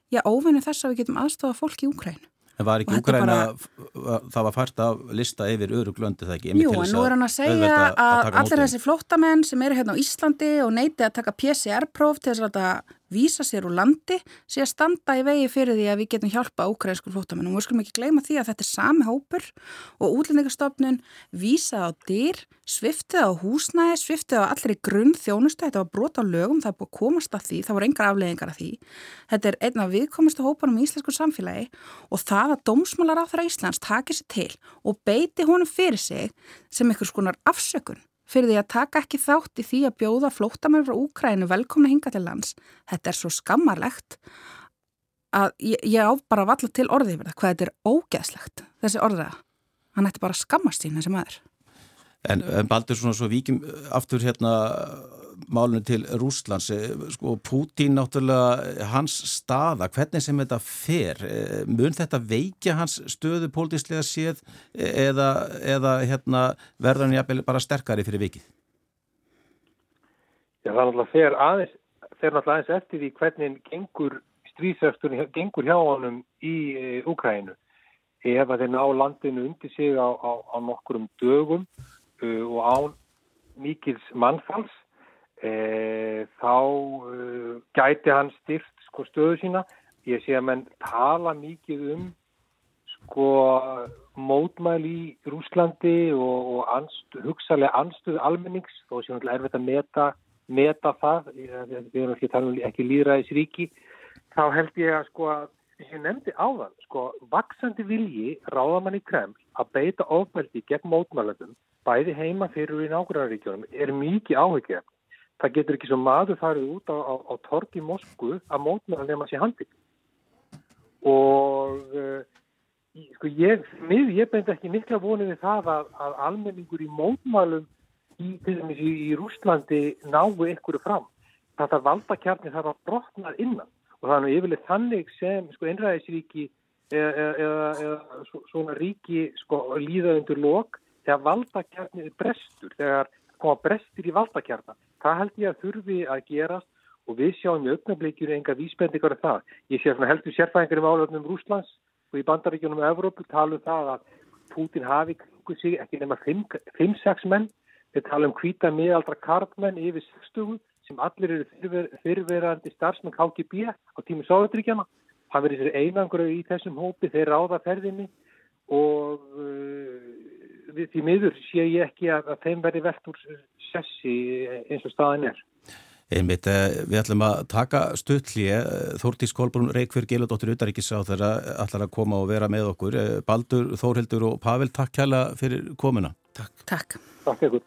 já, óvinni þess að við getum aðstofa fólki í Úkrænu En var ekki Úgræna, bara... það var fært að lista yfir öruglöndi það ekki? Jú, en nú er hann að segja að, að allir þessi flóttamenn sem eru hérna á Íslandi og neyti að taka PCR-próf til þess að vísa sér úr landi sé að standa í vegi fyrir því að við getum hjálpa úkræðiskur flótamenn og við skulum ekki gleyma því að þetta er sami hópur og útlendingarstofnun vísað á dyr, sviftið á húsnæði, sviftið á allir í grunn þjónustu, þetta var brot á lögum, það er búið að komast að því, það voru engar afleggingar að því. Þetta er einn af viðkomustu hópanum í íslensku samfélagi og það að dómsmálar á þeirra Íslands takir sér til og beiti honum fyrir sig sem einhvers konar afsökun fyrir því að taka ekki þátt í því að bjóða flótamenn frá Úkrænu velkomna hinga til lands. Þetta er svo skammarlegt að ég, ég á bara valla til orðið yfir það hvað þetta er ógeðslegt, þessi orðið. Hann ætti bara að skammast sín þessi maður. En, en Baldur, svona svo vikið aftur hérna málunum til Rúslands eh, sko Pútín náttúrulega hans staða, hvernig sem þetta fer eh, mun þetta veikja hans stöðu pólitíslega séð eh, eða, eða hérna, verður hann jafnvel bara sterkari fyrir vikið? Já, það er náttúrulega fer aðeins, aðeins eftir því hvernig gengur stríðsöfsturinn gengur hjá honum í Úkrænu ef að þeir ná landinu undir sig á, á, á nokkurum dögum uh, og án mikils mannfalls e, þá e, gæti hann styrt sko, stöðu sína. Ég sé að menn tala mikið um sko, mótmæl í Rúslandi og, og anst, hugsalega anstöðu almennings. Þó sem er verið að meta, meta það, við erum ekki, um, ekki líðræðis ríki, þá held ég að sko að ég nefndi áðan, sko, vaksandi vilji ráðamann í Kreml að beita ofmeldi gegn mótmælandum, bæði heima fyrir í nákvæmraríkjónum, er mikið áhugja það getur ekki svo maður farið út á, á, á torgi Moskvu að nefn að sé handi og uh, sko ég, mið, ég beint ekki mikla vonið við það að, að almenningur í mótmælum í, í, í Rúslandi náu einhverju fram. Þetta valdakjarni þarf að brotna innan. Og það er nú yfirlega þannig sem sko einræðisríki eða, eða, eða svona ríki sko líða undir lok þegar valdakjarni brestur, þegar koma brestir í valdakjarnan það held ég að þurfi að gerast og við sjáum í auknarbleikjur enga vísbendingar af það. Ég sé að heldur sérfæðingar um álöfnum Rúslands og í bandaríkjunum Evrópu tala um það að Putin hafi kringu sig ekki nema 5-6 menn. Við tala um hvita miðaldra kartmenn yfir 60 sem allir eru fyrver, fyrverandi starfsmenn KGB á tími Sáðuríkjana. Það verður sér einangur í þessum hópi þeir ráða ferðinni og uh, við því miður sé ég ekki að, að þeim verði velt úr sessi eins og staðin er. Einmitt, eh, við ætlum að taka stuttlið, eh, Þórtís Kolbrún Reykjörg Géludóttir Utaríkis á þeirra ætlar að koma og vera með okkur. Eh, Baldur, Þórhildur og Pavel, takk kæla fyrir komuna. Takk. Takk. Takk ekkur.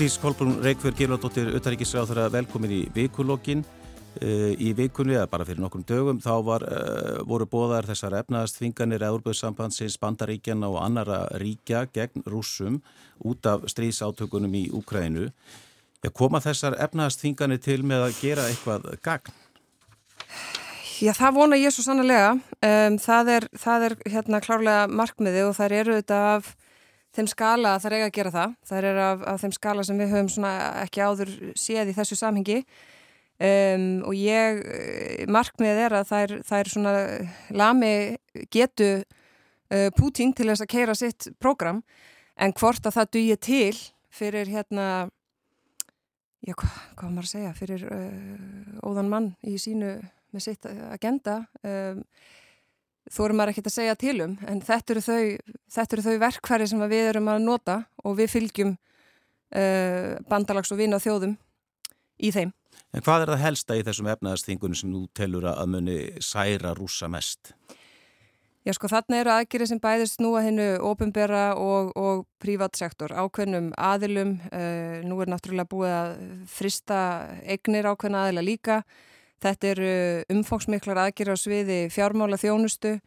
Þórtís Kolbrún Reykjörg Gilvardóttir Uttaríkisráð þeirra velkomin í vikulokkin eh, í vikunni, eða bara fyrir nokkrum dögum þá var, uh, voru bóðar þessar efnaðastfinganir Európa-sambandsins Bandaríkjana og annara ríkja gegn rúsum út af stríðsátökunum í Úkrænu koma þessar efnaðastfinganir til með að gera eitthvað gagn? Já, það vona ég svo sannlega um, það er, það er hérna klárlega markmiði og það eru þetta af þeim skala að það er eiga að gera það. Það er af, af þeim skala sem við höfum ekki áður séð í þessu samhengi um, og ég, markmið er að það er, svona lami getu uh, Putin til þess að keira sitt prógram en hvort að það dugja til fyrir hérna, já hvað, hvað maður að segja, fyrir uh, óðan mann í sínu með sitt agenda um, þó erum maður ekkert að segja til um en þetta eru þau, þetta eru þau verkfæri sem við erum að nota og við fylgjum uh, bandalags og vina þjóðum í þeim. En hvað er það helsta í þessum efnaðarsþingunum sem þú telur að muni særa rúsa mest? Já sko þarna eru aðgerið sem bæðist nú að hennu ofinbera og, og prívatsektor ákveðnum aðilum, uh, nú er náttúrulega búið að frista egnir ákveðna aðila líka Þetta eru umfóksmiklar aðgjur á sviði fjármála þjónustu.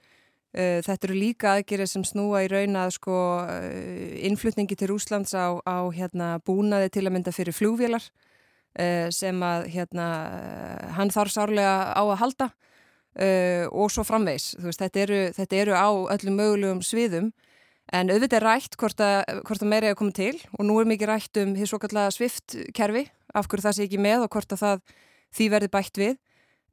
Uh, þetta eru líka aðgjur sem snúa í raun að sko uh, innflutningi til Úslands á, á hérna, búnaði til að mynda fyrir flúvélar uh, sem að hérna, hann þarf sárlega á að halda og svo framvegs. Þetta, eru, þetta eru á öllum mögulegum sviðum en auðvitað er rætt hvort að, hvort að meira er að koma til og nú er mikið rætt um því svo kallega svift kerfi af hverju það sé ekki með og hvort að það því verði bætt við.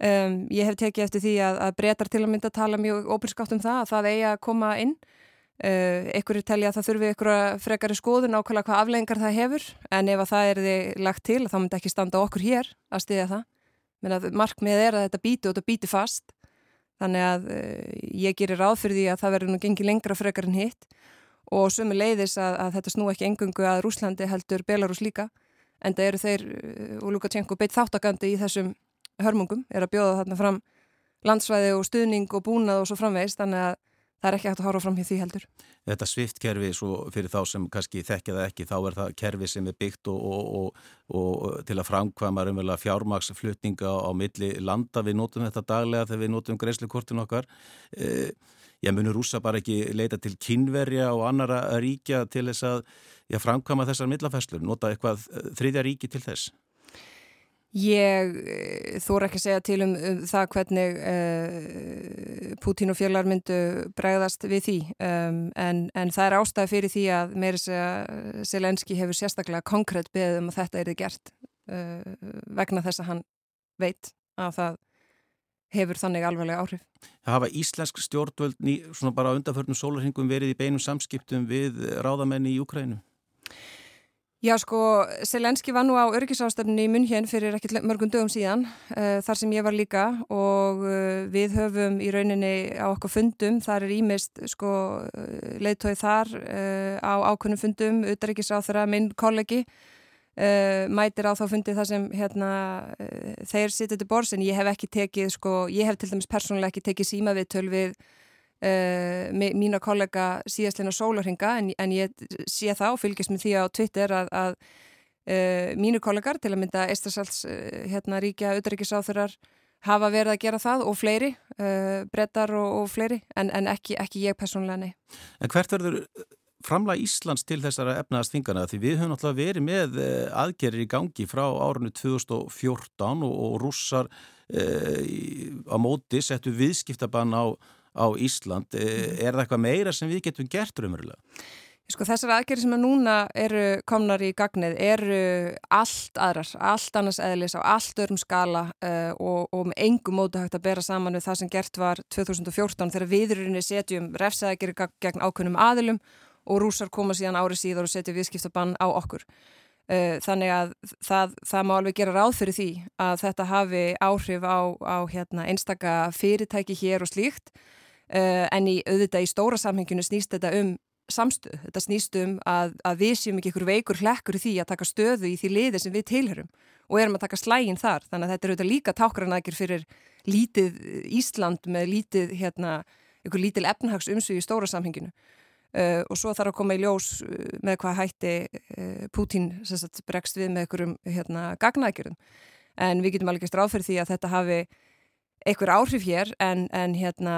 Um, ég hef tekið eftir því að, að breytar til að mynda tala mjög óbrískátt um það að það eigi að koma inn. Uh, Ekkur er telja að það þurfi ykkur frekari skoðun ákvæmlega hvað aflengar það hefur en ef að það er þið lagt til þá myndi ekki standa okkur hér að stiðja það. Markmið er að þetta bíti og þetta bíti fast þannig að uh, ég gerir ráð fyrir því að það verður nú gengið lengra frekar en hitt og sömu leiðis að, að þetta snú ekki engungu að Rúslandi heldur Belarus líka en það eru þeir uh, og Lukashenko beitt þáttakandi í þessum hörmungum, er að bjóða þarna fram landsvæði og stuðning og búnað og svo framvegist, þannig að það er ekki hægt að hóra fram hér því heldur. Þetta sviftkerfi, svo fyrir þá sem kannski þekkja það ekki, þá er það kerfi sem er byggt og, og, og, og til að framkvæma umverulega fjármaksflutninga á milli landa, við notum þetta daglega þegar við notum greiðslukortin okkar. Eh, ég munur rúsa bara ekki leita til kynverja og annara ríkja til þess að já, framkvæma þessar millafæslur, nota eitthvað eh, þriðja ríki til þess? Ég eh, þóra ekki að segja til um, um það hvernig uh, Putin og fjölar myndu bregðast við því um, en, en það er ástæði fyrir því að meiri segja Selenski hefur sérstaklega konkrétt beðið um að þetta er þið gert uh, vegna þess að hann veit að það hefur þannig alveglega áhrif. Það hafa íslensk stjórnvöld ný, svona bara undanförnum sólarhingum verið í beinum samskiptum við ráðamenni í Ukrænu? Já sko, Selenski var nú á örgisástafninni í munn hér fyrir ekkert mörgum dögum síðan uh, þar sem ég var líka og uh, við höfum í rauninni á okkur fundum, þar er ímist sko leiðtóið þar uh, á ákunnum fundum, auðarrikiðsáþara, minn kollegi mætir á þá fundi þar sem hérna, þeir sitja til bors en ég hef ekki tekið sko, ég hef til dæmis persónulega ekki tekið síma við töl við Uh, mína kollega síðastleina sólarhinga en, en ég sé það og fylgjast með því á Twitter að, að uh, mínu kollegar til að mynda Estrasalds uh, eh, hérna ríkja auðvitaðrikiðsáþurar hafa verið að gera það og fleiri, brettar og, og fleiri en, en ekki, ekki ég personlega nei. En hvert verður framlega Íslands til þessara efnaðast þingana því við höfum alltaf verið með aðgerir í gangi frá árunni 2014 og, og rússar á móti settu viðskiptabann á á Ísland. E, mhm. Er það eitthvað meira sem við getum gert raunverulega? Sko þessar aðgerri sem að núna eru komnar í gagnið eru allt aðrar, allt annars eðlis á allt örum skala uh, og, og með engum mótu hægt að bera saman við það sem gert var 2014 þegar viðurinni setjum refsaðegeri gegn ákunnum aðilum og rúsar koma síðan árið síðar og setja viðskiptabann á okkur. Uh, þannig að það, það má alveg gera ráð fyrir því að þetta hafi áhrif á, á hérna, einstaka fyrirtæki hér og slíkt en í auðvitað í stóra samhenginu snýst þetta um samstöð, þetta snýst um að, að við séum ekki ykkur veikur hlekkur í því að taka stöðu í því liði sem við tilhörum og erum að taka slægin þar, þannig að þetta er auðvitað líka tákranækir fyrir lítið Ísland með lítið, hérna, ykkur lítil efnahags umsug í stóra samhenginu. Uh, og svo þarf að koma í ljós með hvað hætti Pútín bregst við með einhverjum hérna, gagnaðgjörðum en við getum alveg stráð fyrir því að þetta hafi einhver áhrif hér en, en hérna,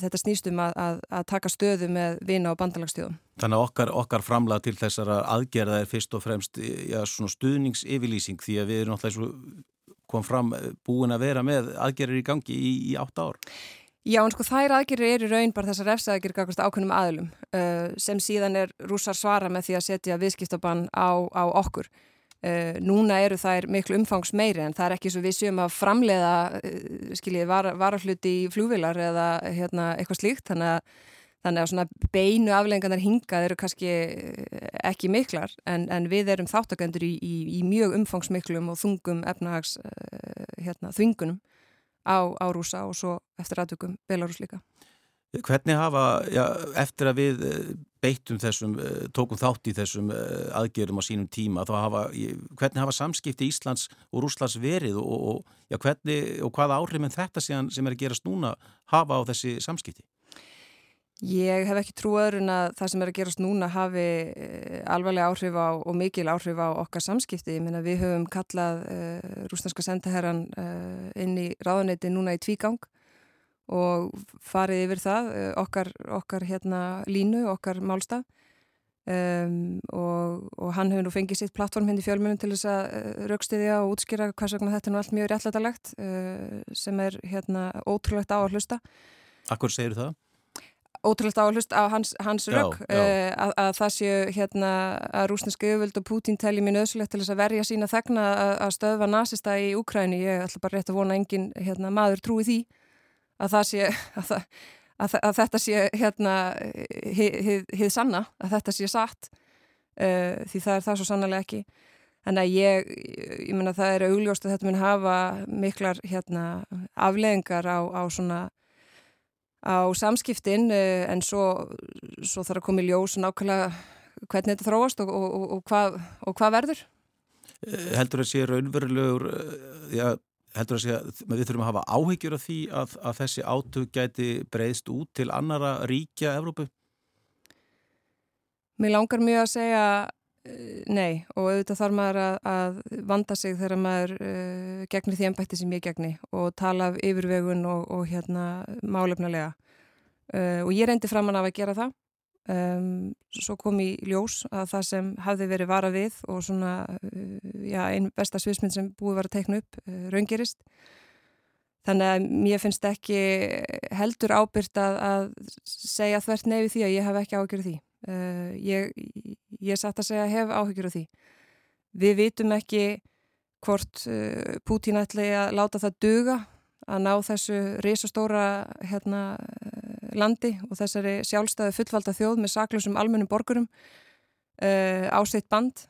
þetta snýstum að, að, að taka stöðu með vina og bandalagstjóðum. Þannig að okkar, okkar framlega til þessara aðgerða er fyrst og fremst ja, stuðningsyfirlýsing því að við erum alltaf kom fram búin að vera með aðgerðir í gangi í, í átt ár. Já, en sko þær aðgerðir eru raun bara þessar refsaðgerðir gagast ákveðnum aðlum uh, sem síðan er rússar svara með því að setja viðskiptabann á, á okkur. Uh, núna eru þær miklu umfangs meiri en það er ekki svo við séum að framleiða uh, skiljið var, varahluti í flúvilar eða hérna, eitthvað slíkt þannig að, þannig að svona beinu aflenganar hingað eru kannski uh, ekki miklar en, en við erum þáttakendur í, í, í mjög umfangsmiklum og þungum efnahags uh, hérna, þvingunum á, á rúsa og svo eftir aðtökum Belarus líka. Hvernig hafa, já, eftir að við eh, beittum þessum, eh, tókum þátt í þessum eh, aðgjörum á sínum tíma, hafa, hvernig hafa samskipti Íslands og Rúslands verið og, og, já, hvernig, og hvaða áhrif en þetta sem er að gerast núna hafa á þessi samskipti? Ég hef ekki trúaður en að það sem er að gerast núna hafi alvarlega áhrif á og mikil áhrif á okkar samskipti. Ég minna við höfum kallað uh, rúsnarska sendaherran uh, inn í ráðaneyti núna í tvígang og farið yfir það, eh, okkar, okkar hérna, línu, okkar málstaf um, og, og hann hefur nú fengið sitt plattform hindi hérna fjölmunum til þess að uh, raukstiðja og útskýra hvers vegna þetta er nú allt mjög réttlætalegt uh, sem er hérna, ótrúlegt á að hlusta. Akkur segir það? Ótrúlegt á að hlusta á hans, hans rauk uh, að, að það séu hérna að rúsneska yfirvöld og Pútín telli mér nöðsulegt til þess að verja sína þegna að, að stöðva nazista í Úkræni. Ég ætla bara rétt að vona engin hérna, maður trúi því að það sé að, það, að, að þetta sé hérna hið sanna, að þetta sé satt uh, því það er það svo sannlega ekki. En að ég, ég menna það er augljóst að þetta mun hafa miklar hérna afleðingar á, á svona á samskiptin uh, en svo, svo þarf að koma í ljós nákvæmlega hvernig þetta þróast og, og, og, og hvað verður. Eh, Heldur það sé raunverulegur já, heldur að segja, við þurfum að hafa áhyggjur af því að, að þessi átug gæti breyðst út til annara ríkja Evrópu? Mér langar mjög að segja uh, nei og auðvitað þarf maður að, að vanda sig þegar maður uh, gegnir því ennbætti sem ég gegni og tala af yfirvegun og, og hérna málefnulega uh, og ég reyndi framann af að gera það Um, svo kom í ljós að það sem hafði verið vara við og svona uh, já, einn besta sviðsmynd sem búið var að teikna upp uh, raungerist. Þannig að mér finnst ekki heldur ábyrgt að, að segja þvert nefið því að ég hef ekki áhyggjur því. Uh, ég, ég satt að segja að hef áhyggjur því. Við vitum ekki hvort uh, Pútín ætli að láta það duga að ná þessu risastóra hérna landi og þessari sjálfstæðu fullvalda þjóð með saklusum almennum borgurum uh, á sitt band.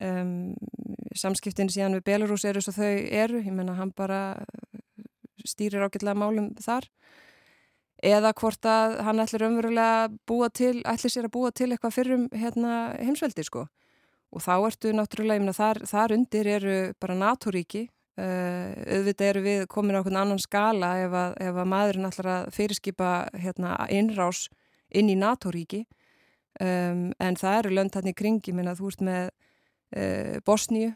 Um, samskiptin síðan við Belarus eru svo þau eru ég menna hann bara stýrir ágætlega málum þar. Eða hvort að hann ætlir umverulega búa til, ætlir sér að búa til eitthvað fyrrum hérna, heimsveldi sko. Og þá ertu náttúrulega, ég menna þar, þar undir eru bara NATO-ríki Uh, auðvitað eru við komin á einhvern annan skala ef að, ef að maðurinn ætlar að fyrirskipa hérna, innrás inn í NATO-ríki. Um, en það eru lönd hann í kringi minna þú ert með uh, Bosníu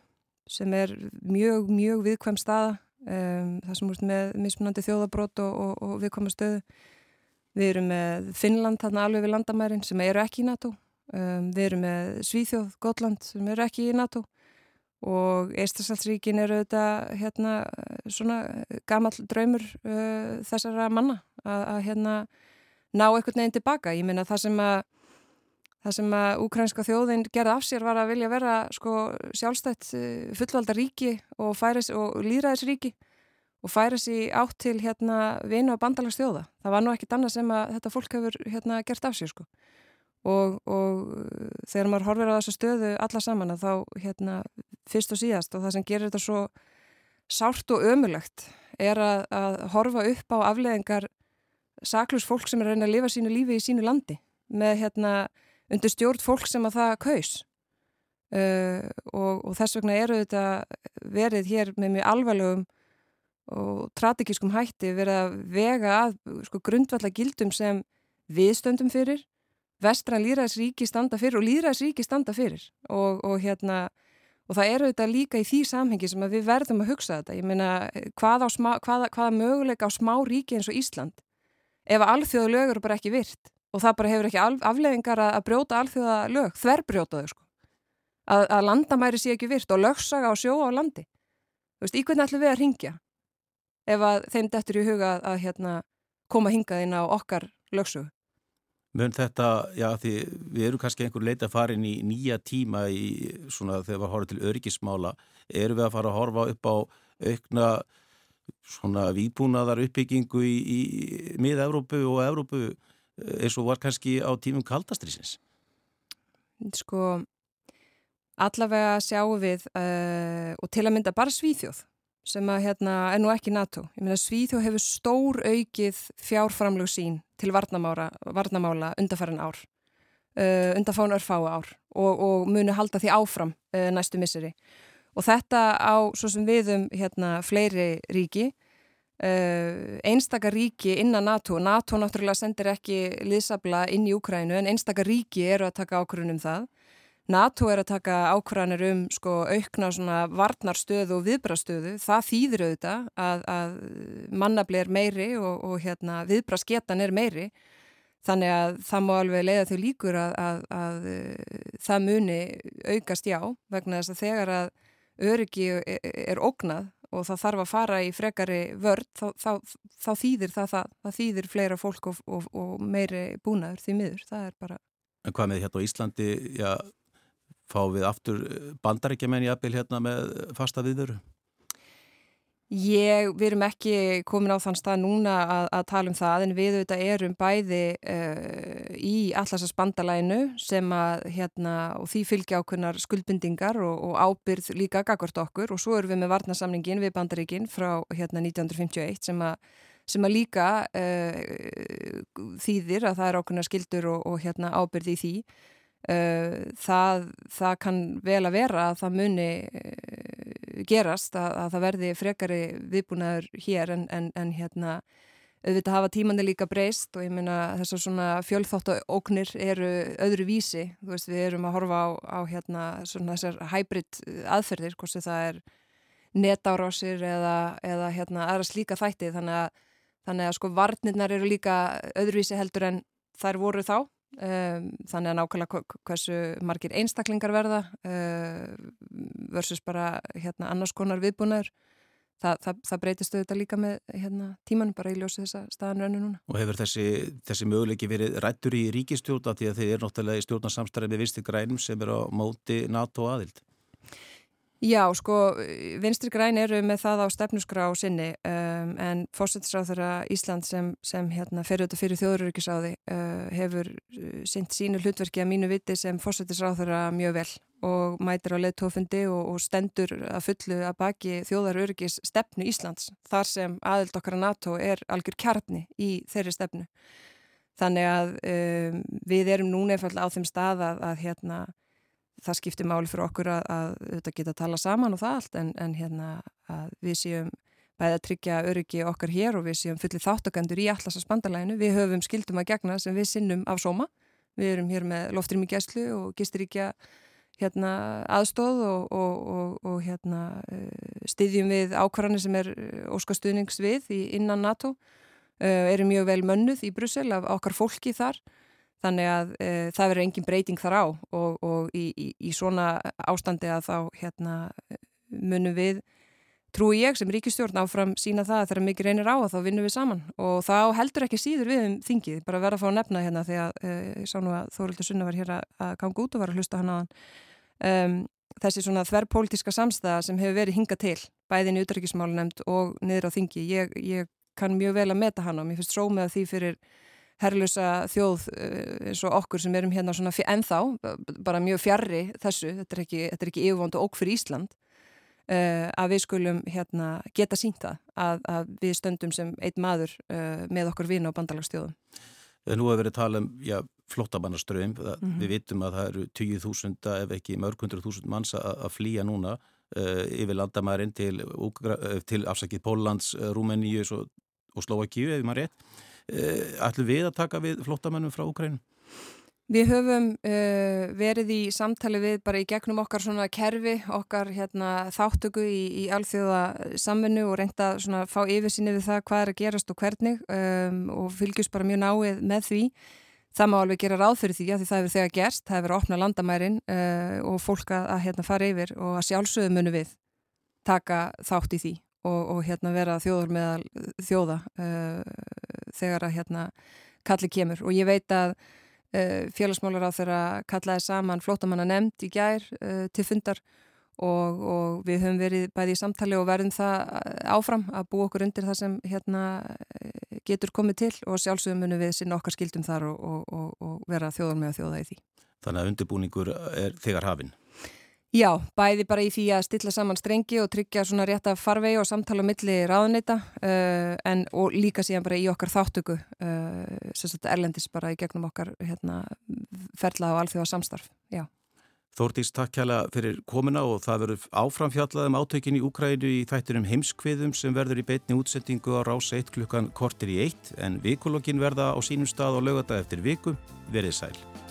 sem er mjög, mjög viðkvæm staða. Um, það sem ert með mismunandi þjóðabrót og, og, og viðkvæma stöðu. Við erum með Finnland þarna alveg við landamærin sem eru ekki í NATO. Um, við erum með Svíþjóð, Gotland sem eru ekki í NATO og Eistarsalsríkin eru þetta hérna svona gammal draumur uh, þessara manna að, að hérna ná einhvern veginn tilbaka. Ég minna það sem að það sem að úkrænska þjóðin gerði af sér var að vilja vera sko sjálfstætt uh, fullvalda ríki og, færis, og líðræðisríki og færa sér átt til hérna vina og bandalagsþjóða. Það var nú ekkit annað sem að þetta fólk hefur hérna gert af sér sko og, og þegar maður horfir á þessu stöðu alla saman að þá hérna fyrst og síðast og það sem gerir þetta svo sárt og ömulegt er að, að horfa upp á afleðingar saklus fólk sem er að reyna að lifa sínu lífi í sínu landi með hérna undir stjórn fólk sem að það kaus. Uh, og, og þess vegna eru þetta verið hér með mjög alvarlegum og strategískum hætti verið að vega að sko, grundvalla gildum sem við stöndum fyrir vestran líðræðsríki standa fyrir og líðræðsríki standa fyrir og, og hérna og það eru þetta líka í því samhengi sem við verðum að hugsa þetta. Ég meina hvað hvaða, hvaða möguleika á smá ríki eins og Ísland ef alþjóða lög eru bara ekki virt og það bara hefur ekki afleðingar að, að brjóta alþjóða lög, þverbrjóta þau sko. Að, að landamæri sé ekki virt og lögsaga á sjó á landi. Þú veist, í hvernig ætlum við að ringja ef að þeim dettur í huga að, að hérna, koma hingað inn á okkar lögsögu? Mön þetta, já því við erum kannski einhver leita að fara inn í nýja tíma í svona þegar við horfum til öryggismála, erum við að fara að horfa upp á aukna svona výbúnaðar uppbyggingu í, í mið-Európu og Európu eh, eins og var kannski á tímum kaldastriðsins? Sko, allavega sjáum við uh, og til að mynda bara Svíþjóð sem að hérna er nú ekki NATO. Ég meina Svíþjóð hefur stór aukið fjárframlög sín til varnamála, varnamála undarfæran ár, uh, undarfán örfáu ár og, og muni halda því áfram uh, næstu misseri. Og þetta á svo sem viðum hérna fleiri ríki, uh, einstakar ríki innan NATO, NATO náttúrulega sendir ekki liðsabla inn í Ukrænu en einstakar ríki eru að taka ákvörðunum það NATO er að taka ákvarðanir um sko aukna varnarstöðu og viðbrastöðu. Það þýðir auðvitað að, að mannabli er meiri og, og hérna, viðbrasgetan er meiri. Þannig að það má alveg leiða þau líkur að, að, að það muni aukast já vegna þess að þegar að öryggi er, er ógnað og það þarf að fara í frekari vörd þá, þá, þá þýðir það það. Það þýðir fleira fólk og, og, og meiri búnaður því miður. Það er bara... En hvað með hérna á Íslandi, já fá við aftur eh, bandarækjumenn í abil hérna með fasta viðveru? Ég, við erum ekki komin á þann stað núna að, að tala um það en við auðvitað erum bæði uh, í allarsas bandalænu sem að hérna og því fylgja ákveðnar skuldbindingar og, og ábyrð líka gagvart okkur og svo erum við með varnasamningin við bandaríkin frá hérna 1951 sem að, sem að líka uh, þýðir að það er ákveðnar skildur og, og hérna ábyrð í því það, það kann vel að vera að það muni uh, gerast að, að það verði frekari viðbúnaður hér en, en, en hérna auðvitað hafa tímandi líka breyst og ég meina þessar svona fjölþáttu óknir eru öðru vísi, þú veist við erum að horfa á, á hérna svona þessar hybrid aðferðir, hvort sem það er netárásir eða, eða hérna aðra slíka þætti. Þannig að, þannig að sko varnirnar eru líka öðruvísi heldur en þær voru þá Um, þannig að nákvæmlega hversu margir einstaklingar verða uh, versus bara hérna, annars konar viðbúnaður Þa, það, það breytist auðvitað líka með hérna, tímanum bara í ljósi þessa staðan rönnu núna. Og hefur þessi, þessi möguleiki verið rættur í ríkistjóta því að þeir eru náttúrulega í stjórnarsamstæði með vinstir grænum sem er á móti NATO aðild? Já, sko, vinstri græn eru með það á stefnusgrá sinni um, en fósættisráð þeirra Ísland sem, sem hérna, fer auðvitað fyrir þjóðuríkisáði uh, hefur uh, sint sínu hlutverki að mínu viti sem fósættisráð þeirra mjög vel og mætir á leittófundi og, og stendur að fullu að baki þjóðaröryggis stefnu Íslands þar sem aðild okkar að NATO er algjör kjarni í þeirri stefnu. Þannig að um, við erum núna efall á þeim stað að, að hérna það skiptir máli fyrir okkur að, að þetta geta að tala saman og það allt en, en hérna að við séum bæði að tryggja öryggi okkar hér og við séum fullið þáttakandur í allarsas bandalæinu. Við höfum skildum að gegna sem við sinnum af sóma. Við erum hér með loftrými gæslu og gisturíkja hérna, aðstóð og, og, og, og hérna, eh, styðjum við ákvarðanir sem er eh, óskastuðnings við innan NATO. Uh, erum mjög vel mönnuð í Brussel af okkar fólki þar Þannig að e, það verður engin breyting þar á og, og í, í, í svona ástandi að þá hérna, munum við, trúi ég sem ríkistjórn áfram sína það að þegar mikið reynir á að þá vinnum við saman og þá heldur ekki síður við um þingið, bara verða að fá að nefna hérna því að e, ég sá nú að Þórildur Sunna var hér að ganga út og var að hlusta hann á hann. Um, þessi svona þverrpolítiska samstæða sem hefur verið hinga til, bæðin í utryggismálunemnd og niður á þingi, ég, ég kann mjög vel að meta hann og mér finnst srómið að því fyrir herlusa þjóð eh, eins og okkur sem erum hérna svona ennþá, bara mjög fjarrri þessu, þetta er ekki, ekki yfirvond og okk fyrir Ísland uh, að við skulum hérna geta sínta að, að við stöndum sem einn maður uh, með okkur vina og bandalagsstjóðum. Nú hefur verið að tala um já, flottabannaströym, mm -hmm. við vitum að það eru 20.000 ef ekki mörg hundru þúsund manns að flýja núna uh, yfir landamærin til, til afsakið Póllands, Rúmeníus og, og Slovakíu, ef maður rétt. Eh, ætlum við að taka við flottamennum frá Ukrænum? Við höfum uh, verið í samtali við bara í gegnum okkar svona kerfi, okkar hérna, þáttöku í, í alþjóða samfunnu og reynda að fá yfirsýni við það hvað er að gerast og hvernig um, og fylgjast bara mjög náið með því. Það má alveg gera ráð fyrir því að því það hefur þegar gerst, það hefur opnað landamærin uh, og fólk að, hérna, fara yfir og að sjálfsögðu munu við taka þátt í því og, og hérna, vera þjóður meðal þjóða uh, þegar að hérna, kalli kemur og ég veit að Eh, félagsmálar á þeirra kallaði saman flótamanna nefnd í gær uh, til fundar og, og við höfum verið bæði í samtali og verðum það áfram að bú okkur undir það sem hérna, getur komið til og sjálfsögum munum við sinna okkar skildum þar og, og, vera þjóðar með að þjóða í því. Þannig að undirbúningur er þegar hafinn? Já, bæði bara í því að stilla saman strengi og tryggja svona rétt af farvegi og samtala milli ráðneita uh, en og líka síðan bara í okkar þáttöku uh, sem sagt erlendis bara í gegnum okkar hérna, ferla og alþjóða samstarf, já. Þórtís, takk kjæla fyrir komuna og það verður áframfjallaðum átökin í Úkrænu í þættinum heimskviðum sem verður í beitni útsettingu á rás 1 klukkan kortir í 1 en vikulokkin verða á sínum stað og lögata eftir viku verið sæl.